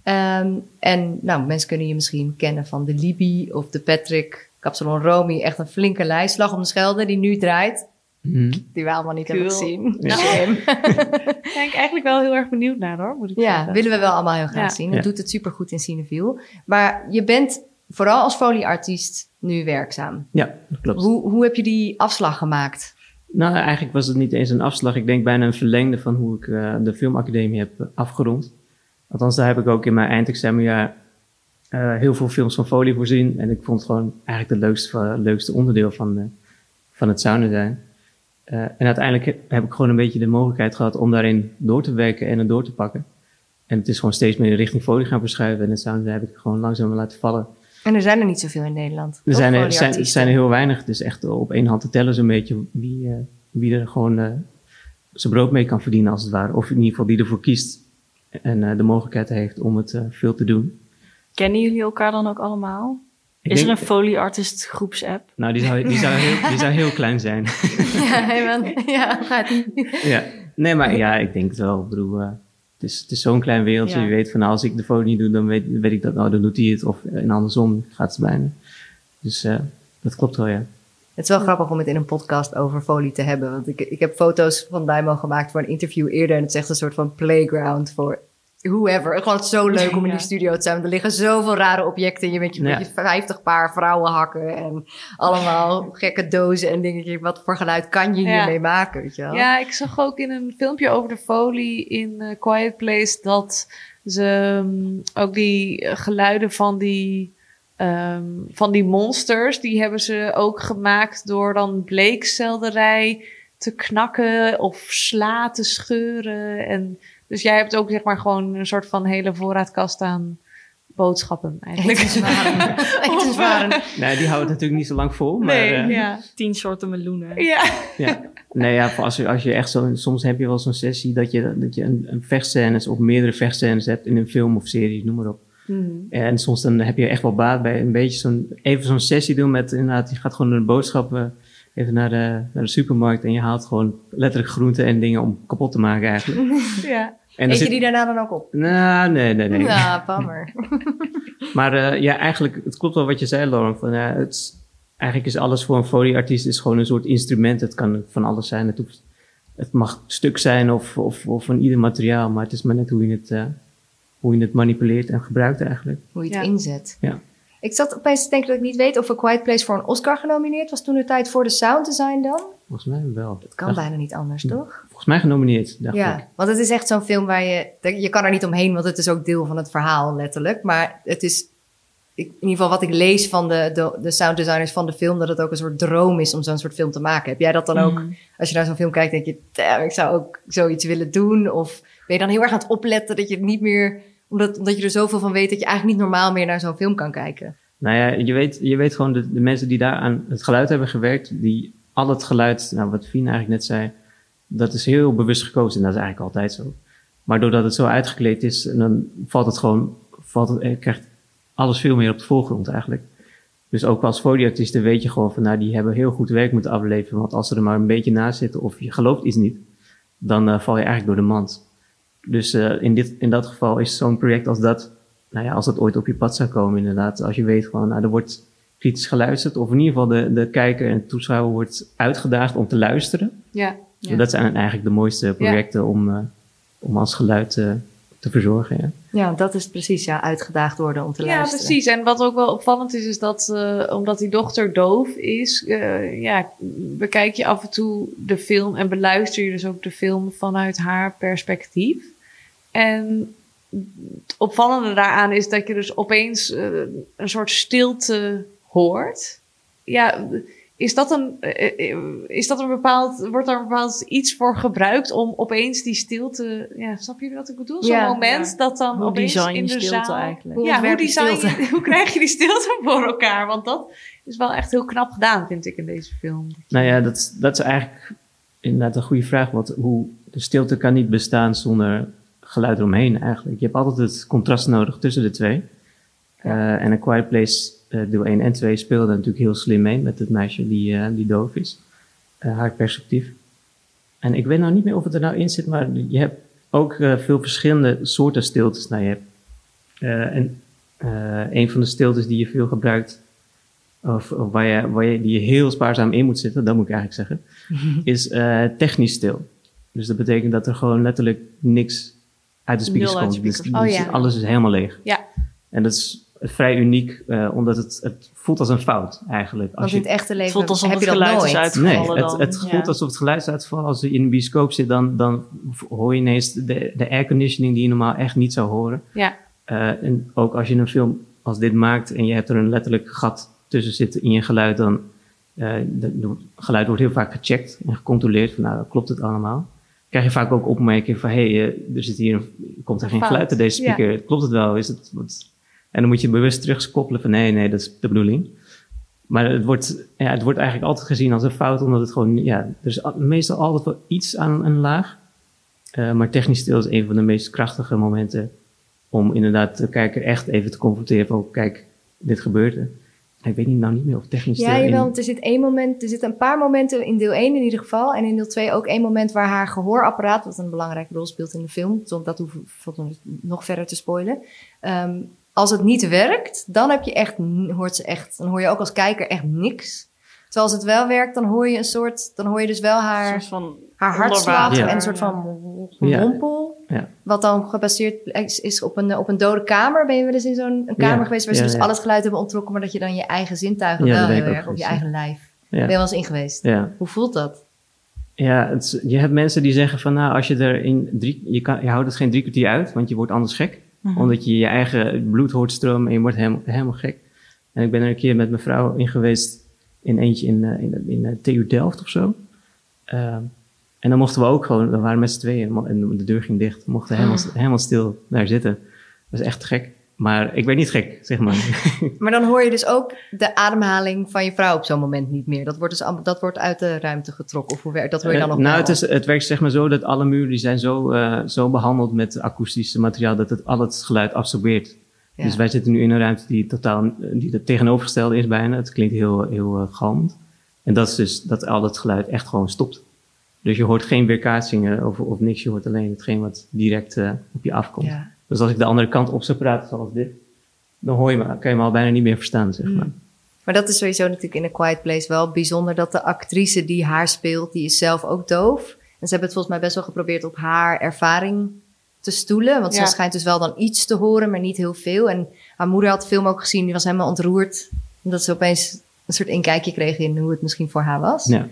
Ehm, en nou, mensen kunnen je misschien kennen van de Libby of de Patrick, Capsalon Romy. Echt een flinke lijst. Slag om de Schelde, die nu draait. Mhm. Die we allemaal niet hebben Cool. gezien. Ja. Shame. Daar ben ik eigenlijk wel heel erg benieuwd naar hoor, moet ik Ja, zeggen. willen we wel allemaal heel graag Ja. zien. Dat Ja. doet het supergoed in Cineville. Maar je bent vooral als folieartiest nu werkzaam. Ja, dat klopt. Hoe, hoe heb je die afslag gemaakt? Nou, eigenlijk was het niet eens een afslag. Ik denk bijna een verlengde van hoe ik eh, de filmacademie heb eh, afgerond. Althans, daar heb ik ook in mijn eindexamenjaar eh, heel veel films van folie voorzien. En ik vond het gewoon eigenlijk het leukste, leukste onderdeel van, eh, van het sounddesign. Eh en uiteindelijk heb- ik gewoon een beetje de mogelijkheid gehad om daarin door te werken en het door te pakken. En het is gewoon steeds meer richting folie gaan verschuiven. En het sounddesign heb ik gewoon langzaam laten vallen. En er zijn er niet zoveel in Nederland. Er zijn er, zijn, er zijn er heel weinig. Is echt op één hand te tellen zo'n beetje wie, eh, wie er gewoon eh, zijn brood mee kan verdienen als het ware. Of in ieder geval die ervoor kiest en eh, de mogelijkheid heeft om het veel te doen. Kennen jullie elkaar dan ook allemaal? Is er een Foley Artist groepsapp? Nou, die zou, die, zou heel, die zou heel klein zijn. Ja, helemaal. Ja, gaat niet. ja. Nee, maar ja, ik denk het wel. Ik bedoel, eh, het is, het is zo'n klein wereldje. Ja. Je weet van nou, als ik de foto niet doe, dan weet, weet ik dat. Nou, dan doet hij het. Of en andersom gaat het bijna. Dus eh, dat klopt wel, ja. Het is wel grappig om het in een podcast over folie te hebben. Want ik, ik heb foto's van Daimo gemaakt voor een interview eerder. En het is echt een soort van playground voor whoever. Gewoon het is zo leuk om in die studio te zijn. Er liggen zoveel rare objecten. Je weet je, Ja. je 50 paar vrouwenhakken. En allemaal gekke dozen en dingetjes. Wat voor geluid kan je Ja. hiermee maken, weet je wel? Ja, ik zag ook in een filmpje over de folie in eh, Quiet Place dat ze mm, ook die eh, geluiden van die, ehm, van die monsters, die hebben ze ook gemaakt door dan bleekselderij te knakken of sla te scheuren. En dus jij hebt ook zeg maar gewoon een soort van hele voorraadkast aan boodschappen eigenlijk. Etenswaren. Etenswaren. Nee, die houdt natuurlijk niet zo lang vol. Maar, Nee, eh, ja. Tien soorten meloenen. Ja. Ja, nee, ja, voor als, je, als je echt zo, soms heb je wel zo'n sessie dat je, dat je een, een vechtscènes of meerdere vechtscènes hebt in een film of serie, noem maar op. En soms dan heb je echt wel baat bij een beetje zo'n, even zo'n sessie doen met inderdaad, je gaat gewoon naar de boodschappen, even naar de, naar de supermarkt en je haalt gewoon letterlijk groenten en dingen om kapot te maken eigenlijk. ja. En dan Eet je zit- die daarna dan ook op? Nou, nee, nee, nee. Ja, bammer. Maar eh, ja, eigenlijk, het klopt wel wat je zei, Lauren. Van, ja, het is- eigenlijk is alles voor een folieartiest is gewoon een soort instrument. Het kan van alles zijn. Het, hoeft, het mag stuk zijn of, of, of van ieder materiaal. Maar het is maar net hoe je het, eh, hoe je het manipuleert en gebruikt eigenlijk. Hoe je het Ja. inzet. Ja. Ik zat opeens te denken dat ik niet weet of A Quiet Place voor een Oscar genomineerd was toen de tijd voor de sound design dan. Volgens mij wel. Dat kan bijna niet anders, toch? Volgens mij genomineerd, dacht ik. Ja, want het is echt zo'n film waar je... Je kan er niet omheen, want het is ook deel van het verhaal, letterlijk. Maar het is... ik- In ieder geval wat ik lees van de, de, de sounddesigners van de film... dat het ook een soort droom is om zo'n soort film te maken. Heb jij dat dan ook... Als je naar zo'n film kijkt, denk je... "Damn, ik zou ook zoiets willen doen. Of ben je dan heel erg aan het opletten dat je het niet meer... Omdat, omdat je er zoveel van weet dat je eigenlijk niet normaal meer naar zo'n film kan kijken. Nou ja, je weet, je weet gewoon, de, de mensen die daar aan het geluid hebben gewerkt... die al het geluid, nou wat Fien eigenlijk net zei... dat is heel bewust gekozen. En dat is eigenlijk altijd zo. Maar doordat het zo uitgekleed is, dan valt het gewoon, valt het, eh, krijgt alles veel meer op de voorgrond eigenlijk. Dus ook als folieartiesten weet je gewoon van, nou, die hebben heel goed werk moeten afleveren. Want als ze er maar een beetje naast zitten of je gelooft iets niet, dan eh, val je eigenlijk door de mand. Dus eh, in, dit, in dat geval is zo'n project als dat, nou ja, als dat ooit op je pad zou komen inderdaad. Als je weet gewoon, nou, er wordt kritisch geluisterd. Of in ieder geval de, de kijker en de toeschouwer wordt uitgedaagd om te luisteren. Ja. Ja. Dat zijn eigenlijk de mooiste projecten om, eh, om als geluid eh, te verzorgen. Ja. Ja, dat is precies, ja, uitgedaagd worden om te Ja, luisteren. precies. En wat ook wel opvallend is, is dat eh, omdat die dochter doof is, eh, ja, bekijk je af en toe de film en beluister je dus ook de film vanuit haar perspectief. En het opvallende daaraan is dat je dus opeens eh, een soort stilte hoort. Ja, is dat een, eh, eh, is dat een bepaald, wordt daar een bepaald iets voor gebruikt om opeens die stilte, ja, snap je wat ik bedoel? Zo'n Ja, moment ja. dat dan Hoe opeens design in je de stilte zaal... eigenlijk? Hoe Ja, hoe, design stilte? krijg je die stilte voor elkaar? Want dat is wel echt heel knap gedaan, vind ik, in deze film. Nou ja, dat, is- dat is eigenlijk inderdaad een goede vraag. Want hoe, de stilte kan niet bestaan zonder geluid eromheen eigenlijk. Je hebt altijd het contrast nodig tussen de twee. Eh, en A Quiet Place eh, deel 1 en 2 speelde natuurlijk heel slim mee met het meisje die, eh, die doof is. Haar perspectief. En ik weet nou niet meer of het er nou in zit, maar je hebt ook veel verschillende soorten stiltes. Nou, je hebt, en een van de stiltes die je veel gebruikt, of, of waar, je, waar je, die je heel spaarzaam in moet zitten, dat moet ik eigenlijk zeggen, is technisch stil. Dus dat betekent dat er gewoon letterlijk niks uit de speakers komt. Dus. Oh ja. alles is helemaal leeg. Ja. En dat is vrij uniek, eh, omdat het, het voelt als een fout eigenlijk. Want in het echte leven voelt alsof heb het je dat geluid nooit. is uitgevallen Nee, het, dan. het Ja. voelt alsof het geluid is uitgevallen. Als je in een bioscoop zit, dan, dan hoor je ineens de, de airconditioning die je normaal echt niet zou horen. Ja. Eh, en ook als je een film als dit maakt en je hebt er een letterlijk gat tussen zitten in je geluid, dan eh de, de geluid wordt heel vaak gecheckt en gecontroleerd van nou, klopt het allemaal? Krijg je vaak ook opmerkingen van hé, hey, eh, er zit hier komt er geen Fout. geluid uit deze speaker, klopt het wel? Is het, wat? En dan moet je bewust terugkoppelen van nee, nee, dat is de bedoeling. Maar het wordt, ja, het wordt eigenlijk altijd gezien als een fout, omdat het gewoon, ja, er is al- meestal altijd wel iets aan een laag. Eh, maar technisch stil is een van de meest krachtige momenten om inderdaad de kijker echt even te confronteren van, kijk, dit gebeurt er. Ik weet niet, nou niet meer of technisch Ja, jawel, want er zit één moment, er zitten een paar momenten in deel 1 in ieder geval. En in deel 2 ook één moment waar haar gehoorapparaat, wat een belangrijke rol speelt in de film, zonder dat hoef ik nog verder te spoilen. Ehm, als het niet werkt, dan heb je echt, hoort ze echt, dan hoor je ook als kijker echt niks. Terwijl als het wel werkt, dan hoor je een soort, dan hoor je dus wel Een haar, soort van haar hartslag en een soort van Ja. mompel. Ja. Wat dan gebaseerd is, is op, een, op een dode kamer. Ben je wel eens in zo'n een kamer Ja, geweest waar ze dus ja. al het geluid hebben ontrokken, maar dat je dan je eigen zintuigen Ja, wel heel erg op je eigen lijf. Ja. Ben je wel eens in geweest? Ja, Hoe voelt dat? ja het, je hebt mensen die zeggen van, nou, als je er in drie, je, kan, je houdt het geen drie kwartier uit, want je wordt anders gek. Mhm. Omdat je je eigen bloed hoort stromen en je wordt helemaal, helemaal gek. En ik ben er een keer met mijn vrouw in geweest, in eentje in, eh, in, in, eh, TU Delft of zo. Ehm, en dan mochten we ook gewoon, we waren met z'n tweeën en de deur ging dicht. We mochten helemaal, helemaal stil daar zitten. Dat is echt gek. Maar ik ben niet gek, zeg maar. Maar dan hoor je dus ook de ademhaling van je vrouw op zo'n moment niet meer. Dat wordt dus dat wordt uit de ruimte getrokken. Of hoe werkt dat? hoor je dan Eh, nog nou, het, is, het werkt zeg maar zo dat alle muren die zijn zo, eh, zo behandeld met akoestisch materiaal dat het al het geluid absorbeert. Ja. Dus wij zitten nu in een ruimte die totaal die het tegenovergestelde is bijna. Het klinkt heel, heel uh, galmend. En dat is dus dat al het geluid echt gewoon stopt. Dus je hoort geen weerkaatsingen of, of niks. Je hoort alleen hetgeen wat direct eh, op je afkomt. Ja. Dus als ik de andere kant op zou praten zoals dit, dan hoor je me, kan je me al bijna niet meer verstaan, zeg maar. Maar dat is sowieso natuurlijk in A Quiet Place wel bijzonder dat de actrice die haar speelt, die is zelf ook doof. En ze hebben het volgens mij best wel geprobeerd op haar ervaring te stoelen. Want Ja. ze schijnt dus wel dan iets te horen, maar niet heel veel. En haar moeder had de film ook gezien, die was helemaal ontroerd. Omdat ze opeens een soort inkijkje kreeg in hoe het misschien voor haar was. Ja.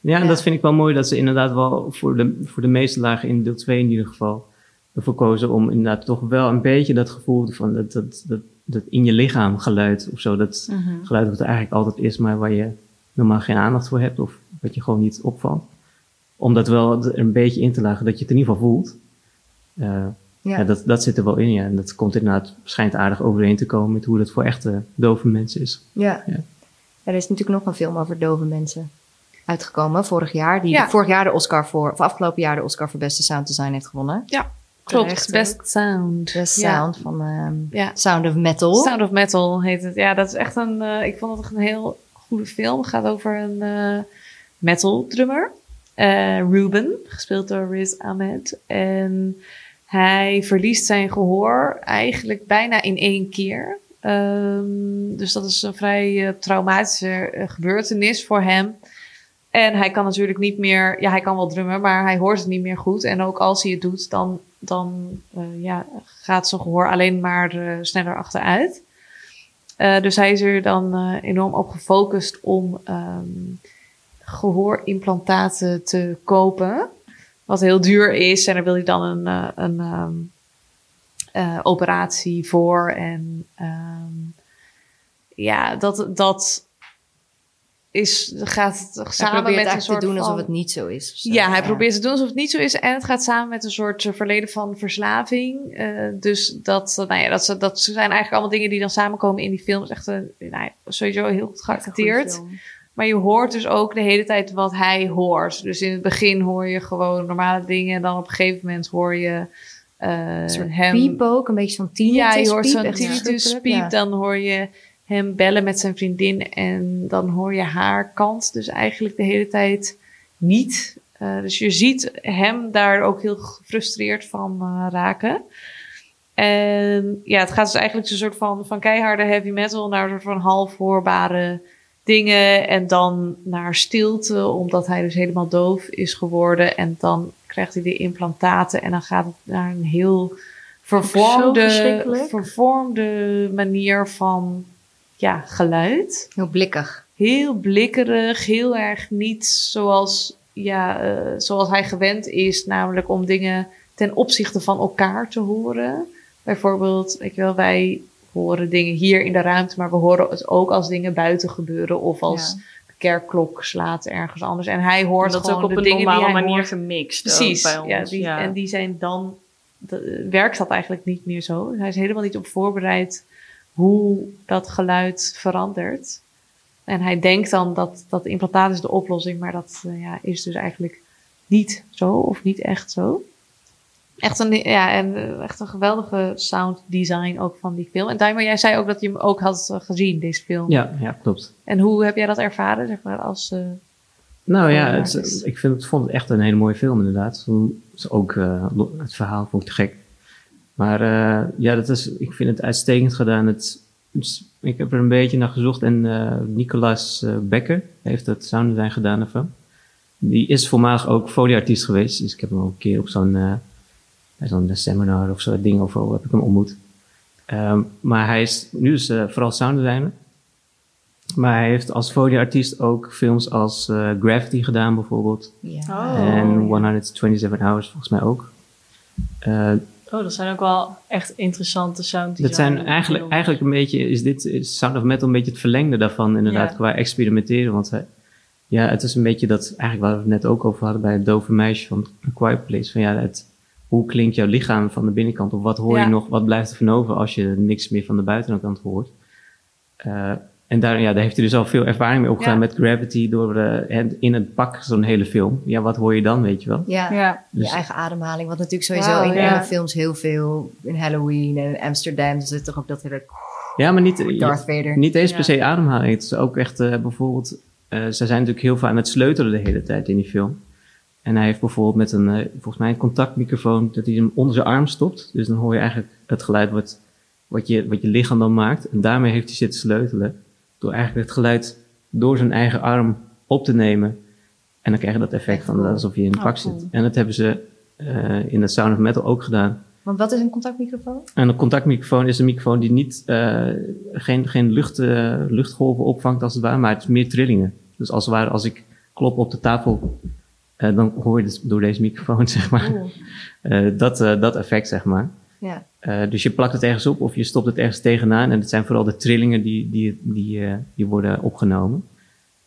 Ja, en Ja. dat vind ik wel mooi dat ze inderdaad wel voor de, voor de meeste lagen in deel 2 in ieder geval ervoor kozen om inderdaad toch wel een beetje dat gevoel van dat, dat, dat, dat in je lichaam geluid of zo. Dat geluid wat er eigenlijk altijd is, maar waar je normaal geen aandacht voor hebt of wat je gewoon niet opvalt. Om dat wel er een beetje in te lagen, dat je het in ieder geval voelt. Eh, ja. dat, dat zit er wel in, ja. En dat komt inderdaad, schijnt aardig overeen te komen met hoe dat voor echte dove mensen is. Ja. Ja. Er is natuurlijk nog een film over dove mensen uitgekomen vorig jaar. Die Ja. vorig jaar de Oscar voor, of afgelopen jaar de Oscar voor beste sound design heeft gewonnen. Ja. Klopt, Terecht Best Sound. De Ja. sound van ehm, Ja. Sound of Metal. Sound of Metal heet het. Ja, dat is echt een. eh, ik vond het echt een heel goede film. Het gaat over een eh, metal drummer, eh, Ruben, gespeeld door Riz Ahmed. En hij verliest zijn gehoor eigenlijk bijna in één keer. Ehm, dus dat is een vrij eh, traumatische eh, gebeurtenis voor hem. En hij kan natuurlijk niet meer, ja, hij kan wel drummen, maar hij hoort het niet meer goed. En ook als hij het doet, dan, dan eh, ja, gaat zijn gehoor alleen maar sneller achteruit. Dus hij is er dan enorm op gefocust om ehm, gehoorimplantaten te kopen. Wat heel duur is. En daar wil hij dan een, eh, een ehm, eh, operatie voor. En ehm, ja, dat, dat is, gaat samen met een soort te doen van... alsof het niet zo is. zo. Ja, hij probeert te doen alsof het niet zo is. En het gaat samen met een soort eh, verleden van verslaving. Dus dat, nou ja, dat, ze- dat zijn eigenlijk allemaal dingen die dan samenkomen in die film. Is echt een, nou sowieso heel goed geacteerd. Maar je hoort dus ook de hele tijd wat hij hoort. Dus in het begin hoor je gewoon normale dingen. En dan op een gegeven moment hoor je Een soort hem... piep ook, een beetje zo'n tinnitus Ja, je hoort zo'n tinnitus piep. ja. Dan hoor je hem bellen met zijn vriendin. En dan hoor je haar kant dus eigenlijk de hele tijd niet. Eh, dus je ziet hem daar ook heel gefrustreerd van eh, raken. En ja, het gaat dus eigenlijk een soort van, van keiharde heavy metal naar een soort van half hoorbare dingen. En dan naar stilte, omdat hij dus helemaal doof is geworden. En dan krijgt hij de implantaten en dan gaat het naar een heel vervormde, vervormde manier van ja, geluid Heel blikkig. heel blikkerig, heel erg niet zoals, ja, eh, zoals hij gewend is, namelijk om dingen ten opzichte van elkaar te horen. Bijvoorbeeld, weet je wel, horen dingen hier in de ruimte, maar we horen het ook als dingen buiten gebeuren of als Ja. de kerkklok slaat ergens anders. En hij hoort dat gewoon ook op de een dingen die normale hij manier hoort. gemixt. Precies, bij ons. ja, die, ja. en die zijn dan, de- werkt dat eigenlijk niet meer zo. Hij is helemaal niet op voorbereid hoe dat geluid verandert. En hij denkt dan dat dat implantaat is de oplossing, maar dat eh, ja, is dus eigenlijk niet zo of niet echt zo. Echt een, ja, en, eh, echt een geweldige sound design ook van die film. En Daimar, jij zei ook dat je hem ook had eh, gezien, deze film. Ja, ja, klopt. En hoe heb jij dat ervaren, zeg maar, als... eh, Nou ja, het, ik vind het, vond het echt een hele mooie film inderdaad. Ook het verhaal vond ik te gek. Maar ja, dat is, ik vind het uitstekend gedaan. Het, het- ik heb er een beetje naar gezocht en Nicolas Becker heeft het sound design gedaan ervan. Die is voormalig ook folieartiest geweest. Dus ik heb hem al een keer op zo'n bij zo'n seminar of zo'n ding of zo heb ik hem ontmoet. Ehm, maar hij is nu dus eh, vooral sound designer. Maar hij heeft als folieartiest ook films als eh, Gravity gedaan bijvoorbeeld. Ja. Oh, en ja. 127 Hours volgens mij ook. Eh, Oh, dat zijn ook wel echt interessante sound dat zijn eigenlijk, films. eigenlijk een beetje, is dit is Sound of Metal een beetje het verlengde daarvan inderdaad, Ja. qua experimenteren. Want hij, ja, het is een beetje dat, eigenlijk waar we het net ook over hadden bij het dove meisje van A Quiet Place. Van ja, het, hoe klinkt jouw lichaam van de binnenkant? Of wat hoor Ja. je nog, wat blijft er van over als je niks meer van de buitenkant hoort? Eh, en daar, ja, daar heeft hij dus al veel ervaring mee opgedaan Ja. met Gravity door eh, in het pak zo'n hele film. Ja, wat hoor je dan, weet je wel? Ja, Ja. je Dus- eigen ademhaling. Wat natuurlijk sowieso in ja. enge films heel veel... In Halloween en in Amsterdam zit toch ook dat hele Ja, maar niet, Darth Vader. Niet eens Ja. per se ademhaling. Het is ook echt eh, bijvoorbeeld... eh, ze zijn natuurlijk heel veel aan het sleutelen de hele tijd in die film. En hij heeft bijvoorbeeld met een, eh, volgens mij een contactmicrofoon, dat hij hem onder zijn arm stopt. Dus dan hoor je eigenlijk het geluid wat, wat, je, wat je lichaam dan maakt. En daarmee heeft hij zitten sleutelen. Door eigenlijk het geluid door zijn eigen arm op te nemen. En dan krijg je dat effect van cool. alsof je in een Oh, pak cool. zit. En dat hebben ze eh, in het Sound of Metal ook gedaan. Want wat is een contactmicrofoon? En een contactmicrofoon is een microfoon die niet, eh, geen, geen lucht, luchtgolven opvangt als het ware, maar het is meer trillingen. Dus als het ware, als ik klop op de tafel, eh, dan hoor je dus door deze microfoon, zeg maar, eh, dat, eh, dat effect, zeg maar. Ja. Eh, dus je plakt het ergens op of je stopt het ergens tegenaan. En het zijn vooral de trillingen die, die, die, eh, die worden opgenomen.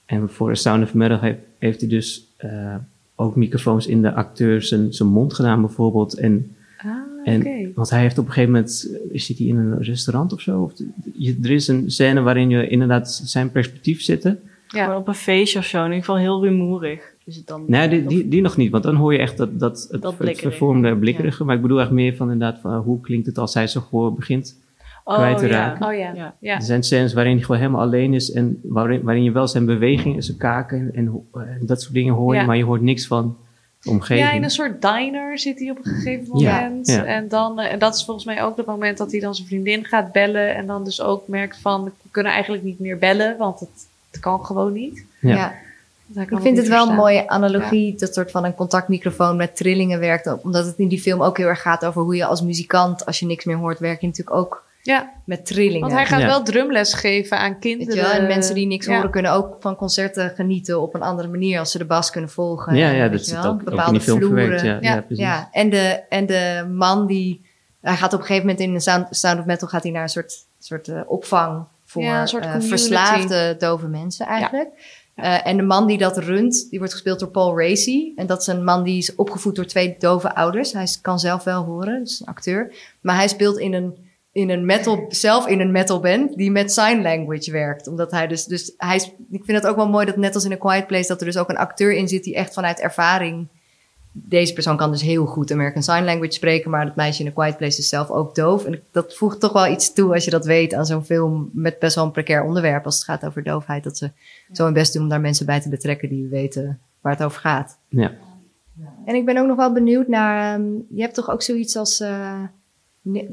En voor Sound of Metal heeft, heeft hij dus eh, ook microfoons in de acteur zijn, zijn mond gedaan bijvoorbeeld. En ah, en, oké. Want hij heeft op een gegeven moment, zit hij in een restaurant of zo? Of, je, er is een scène waarin je inderdaad zijn perspectief zitten. Ja. Op een feestje of zo. In ieder geval heel rumoerig. Is het dan... Nee, die, die, die nog niet, want dan hoor je echt dat, dat, het, Dat het blikkerige. vervormde blikkerige. Maar ik bedoel echt meer van inderdaad, van, hoe klinkt het als hij zijn gehoor begint kwijt te ja. raken. Oh ja. Ja. ja. Er zijn scènes waarin hij gewoon helemaal alleen is en waarin, waarin je wel zijn beweging en zijn kaken en, en dat soort dingen hoor je, Ja. maar je hoort niks van de omgeving. Ja, in een soort diner zit hij op een gegeven moment. ja. En, dan, eh, en dat is volgens mij ook het moment dat hij dan zijn vriendin gaat bellen. En dan dus ook merkt van, we kunnen eigenlijk niet meer bellen, want het, het kan gewoon niet. Ja. Ja. Ik ik vind het wel een mooie analogie, dat soort van een contactmicrofoon met trillingen werkt. Omdat het in die film ook heel erg gaat over hoe je als muzikant, als je niks meer hoort, werk je natuurlijk ook Ja, met trillingen. want hij gaat Ja. wel drumles geven aan Weet kinderen. je wel? En mensen die niks Ja. horen kunnen ook van concerten genieten op een andere manier als ze de bas kunnen volgen. Ja, dat wel? ook, ook in die film verwerkt. Ja, ja. Ja. precies. Ja, en de, en de man die... Hij gaat op een gegeven moment in een Sound, Sound of Metal gaat hij naar een soort, soort eh, opvang voor Ja, een soort eh, verslaafde dove mensen eigenlijk. Eh, en de man die dat runt, die wordt gespeeld door Paul Racy. En dat is een man die is opgevoed door twee dove ouders. Hij kan zelf wel horen, dus een acteur. Maar hij speelt in een, in een metal, zelf in een metal band die met sign language werkt. Omdat hij dus, dus hij ik vind het ook wel mooi dat net als in A Quiet Place, dat er dus ook een acteur in zit die echt vanuit ervaring deze persoon kan dus heel goed American Sign Language spreken, maar dat meisje in A Quiet Place is zelf ook doof. En dat voegt toch wel iets toe als je dat weet aan zo'n film met best wel een precair onderwerp als het gaat over doofheid. Dat ze zo hun best doen om daar mensen bij te betrekken die weten waar het over gaat. Ja. En ik ben ook nog wel benieuwd naar, ehm, je hebt toch ook zoiets als eh,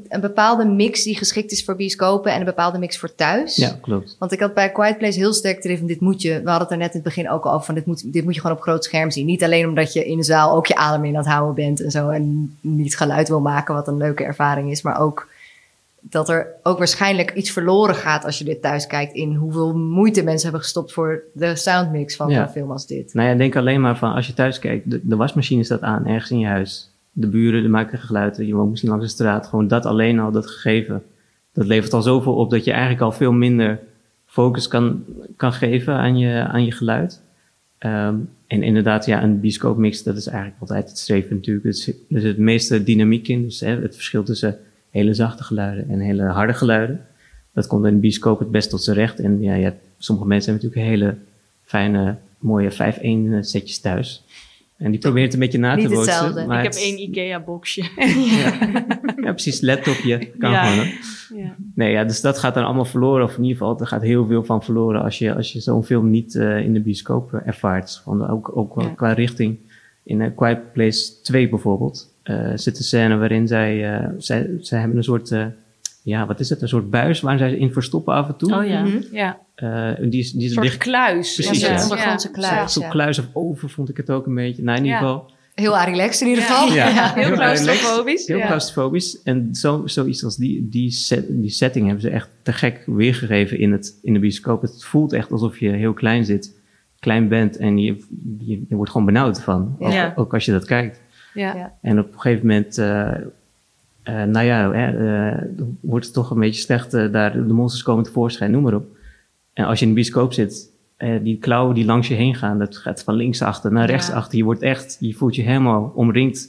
een bepaalde mix die geschikt is voor bioscopen en een bepaalde mix voor thuis. ja, klopt. Want ik had bij Quiet Place heel sterk erin van dit moet je. We hadden het er net in het begin ook al over van dit moet, dit moet je gewoon op groot scherm zien. Niet alleen omdat je in de zaal ook je adem in aan het houden bent en zo. En niet geluid wil maken, wat een leuke ervaring is. Maar ook dat er ook waarschijnlijk iets verloren gaat als je dit thuis kijkt. In hoeveel moeite mensen hebben gestopt voor de soundmix van Ja. zo'n film als dit. Nou ja, denk alleen maar van als je thuis kijkt, de, de wasmachine staat aan ergens in je huis. De buren die maken geluiden, je woont misschien langs de straat. Gewoon dat alleen al, dat gegeven, dat levert al zoveel op dat je eigenlijk al veel minder focus kan, kan geven aan je, aan je geluid. Ehm, en inderdaad, ja, een bioscoopmix, dat is eigenlijk altijd het streven natuurlijk. Er zit, er zit het meeste dynamiek in, dus het verschil tussen hele zachte geluiden en hele harde geluiden. Dat komt in de bioscoop het best tot zijn recht. En ja, hebt, sommige mensen hebben natuurlijk hele fijne, mooie 5-1 setjes thuis. En die proberen het een beetje na Niet te bootsen. hetzelfde. maar ik heb één IKEA-boxje. Ja, precies, laptopje. Kan Ja. gewoon. hè. ja. Nee, ja, dus dat gaat dan allemaal verloren. Of in ieder geval, er gaat heel veel van verloren als je, als je zo'n film niet eh, in de bioscoop ervaart. Gewoon ook, ook wel Ja. qua richting. In A Quiet Place 2 bijvoorbeeld eh, zit een scène waarin zij, eh, zij, zij hebben een soort, eh, ja, wat is het? Een soort buis waar zij in verstoppen af en toe. Oh ja. Mhm. Ja, Eh, die, is- die een soort kluis. Precies, Ja, ondergrondse kluis. Zo'n kluis of oven vond ik het ook een beetje. Nou, in ieder geval. Heel relaxed in ieder geval. Ja. Heel Heel claustrofobisch. Heel ja. claustrofobisch. En zo, zoiets als die, die, set, die setting hebben ze echt te gek weergegeven in, het, in de bioscoop. Het voelt echt alsof je heel klein zit, klein bent en je, je, je wordt gewoon benauwd van. Ook, Ja. ook als je dat kijkt. Ja. Ja. En op een gegeven moment, eh, eh, nou ja, hè, eh, wordt het toch een beetje slecht. eh, daar, de monsters komen tevoorschijn, noem maar op. En als je in de bioscoop zit, die klauwen die langs je heen gaan, dat gaat van links achter naar rechts Ja. achter. Je wordt echt, je voelt je helemaal omringd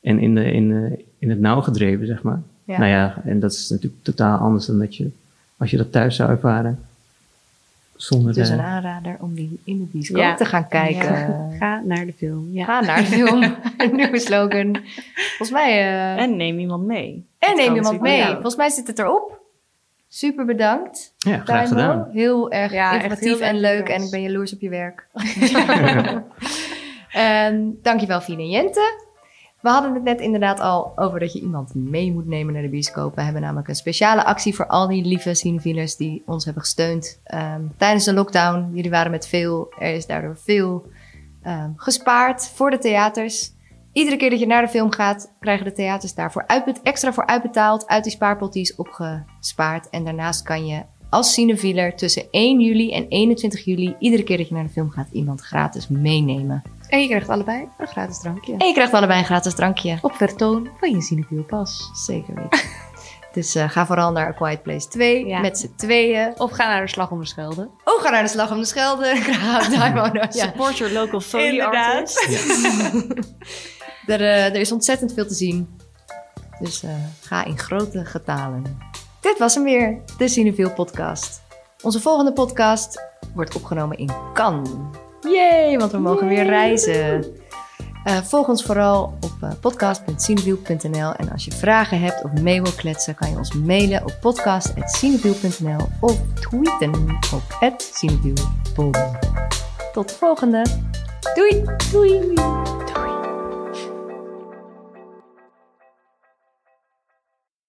en in, de, in, de, in het nauw gedreven, zeg maar. Ja. Nou ja, en dat is natuurlijk totaal anders dan dat je, als je dat thuis zou ervaren. Zonder, Dus eh, een aanrader om die in de bioscoop Ja. te gaan kijken. Ja. Ga naar de film. Ja. Ga naar de film. een nieuwe slogan. Volgens mij... eh, En neem iemand mee. En neem iemand mee. Volgens mij zit het erop. Super bedankt. ja, graag gedaan. Heel erg informatief heel en leuk. En ik ben jaloers op je werk. en dankjewel Fien en Jente. We hadden het net inderdaad al over dat je iemand mee moet nemen naar de bioscoop. We hebben namelijk een speciale actie voor al die lieve cinefielers die ons hebben gesteund ehm, tijdens de lockdown. Jullie waren met veel, er is daardoor veel ehm, gespaard voor de theaters. Iedere keer dat je naar de film gaat, krijgen de theaters daarvoor extra voor uitbetaald. Uit die spaarpot die opgespaard. En daarnaast kan je als cinefieler tussen 1 juli en 21 juli, iedere keer dat je naar de film gaat, iemand gratis meenemen. En je krijgt allebei een gratis drankje. En je krijgt allebei een gratis drankje. Op vertoon van je Cinefiel pas. Zeker weten. dus eh, ga vooral naar A Quiet Place 2 Ja. met z'n tweeën. Of ga naar de Slag om de Schelde. Oh, ga naar de Slag om de Schelde. Ja. Support your local Foley Inderdaad. artist. Er, eh, er is ontzettend veel te zien. Dus eh, ga in grote getalen. Dit was hem weer, de Cineville podcast. Onze volgende podcast wordt opgenomen in Cannes. Yay, want we mogen weer reizen. Eh, volg ons vooral op uh, podcast.cinewiel.nl en als je vragen hebt of mee wil kletsen, kan je ons mailen op podcast.cinewiel.nl of tweeten op @cinewielpod. Tot de volgende. Doei! Doei!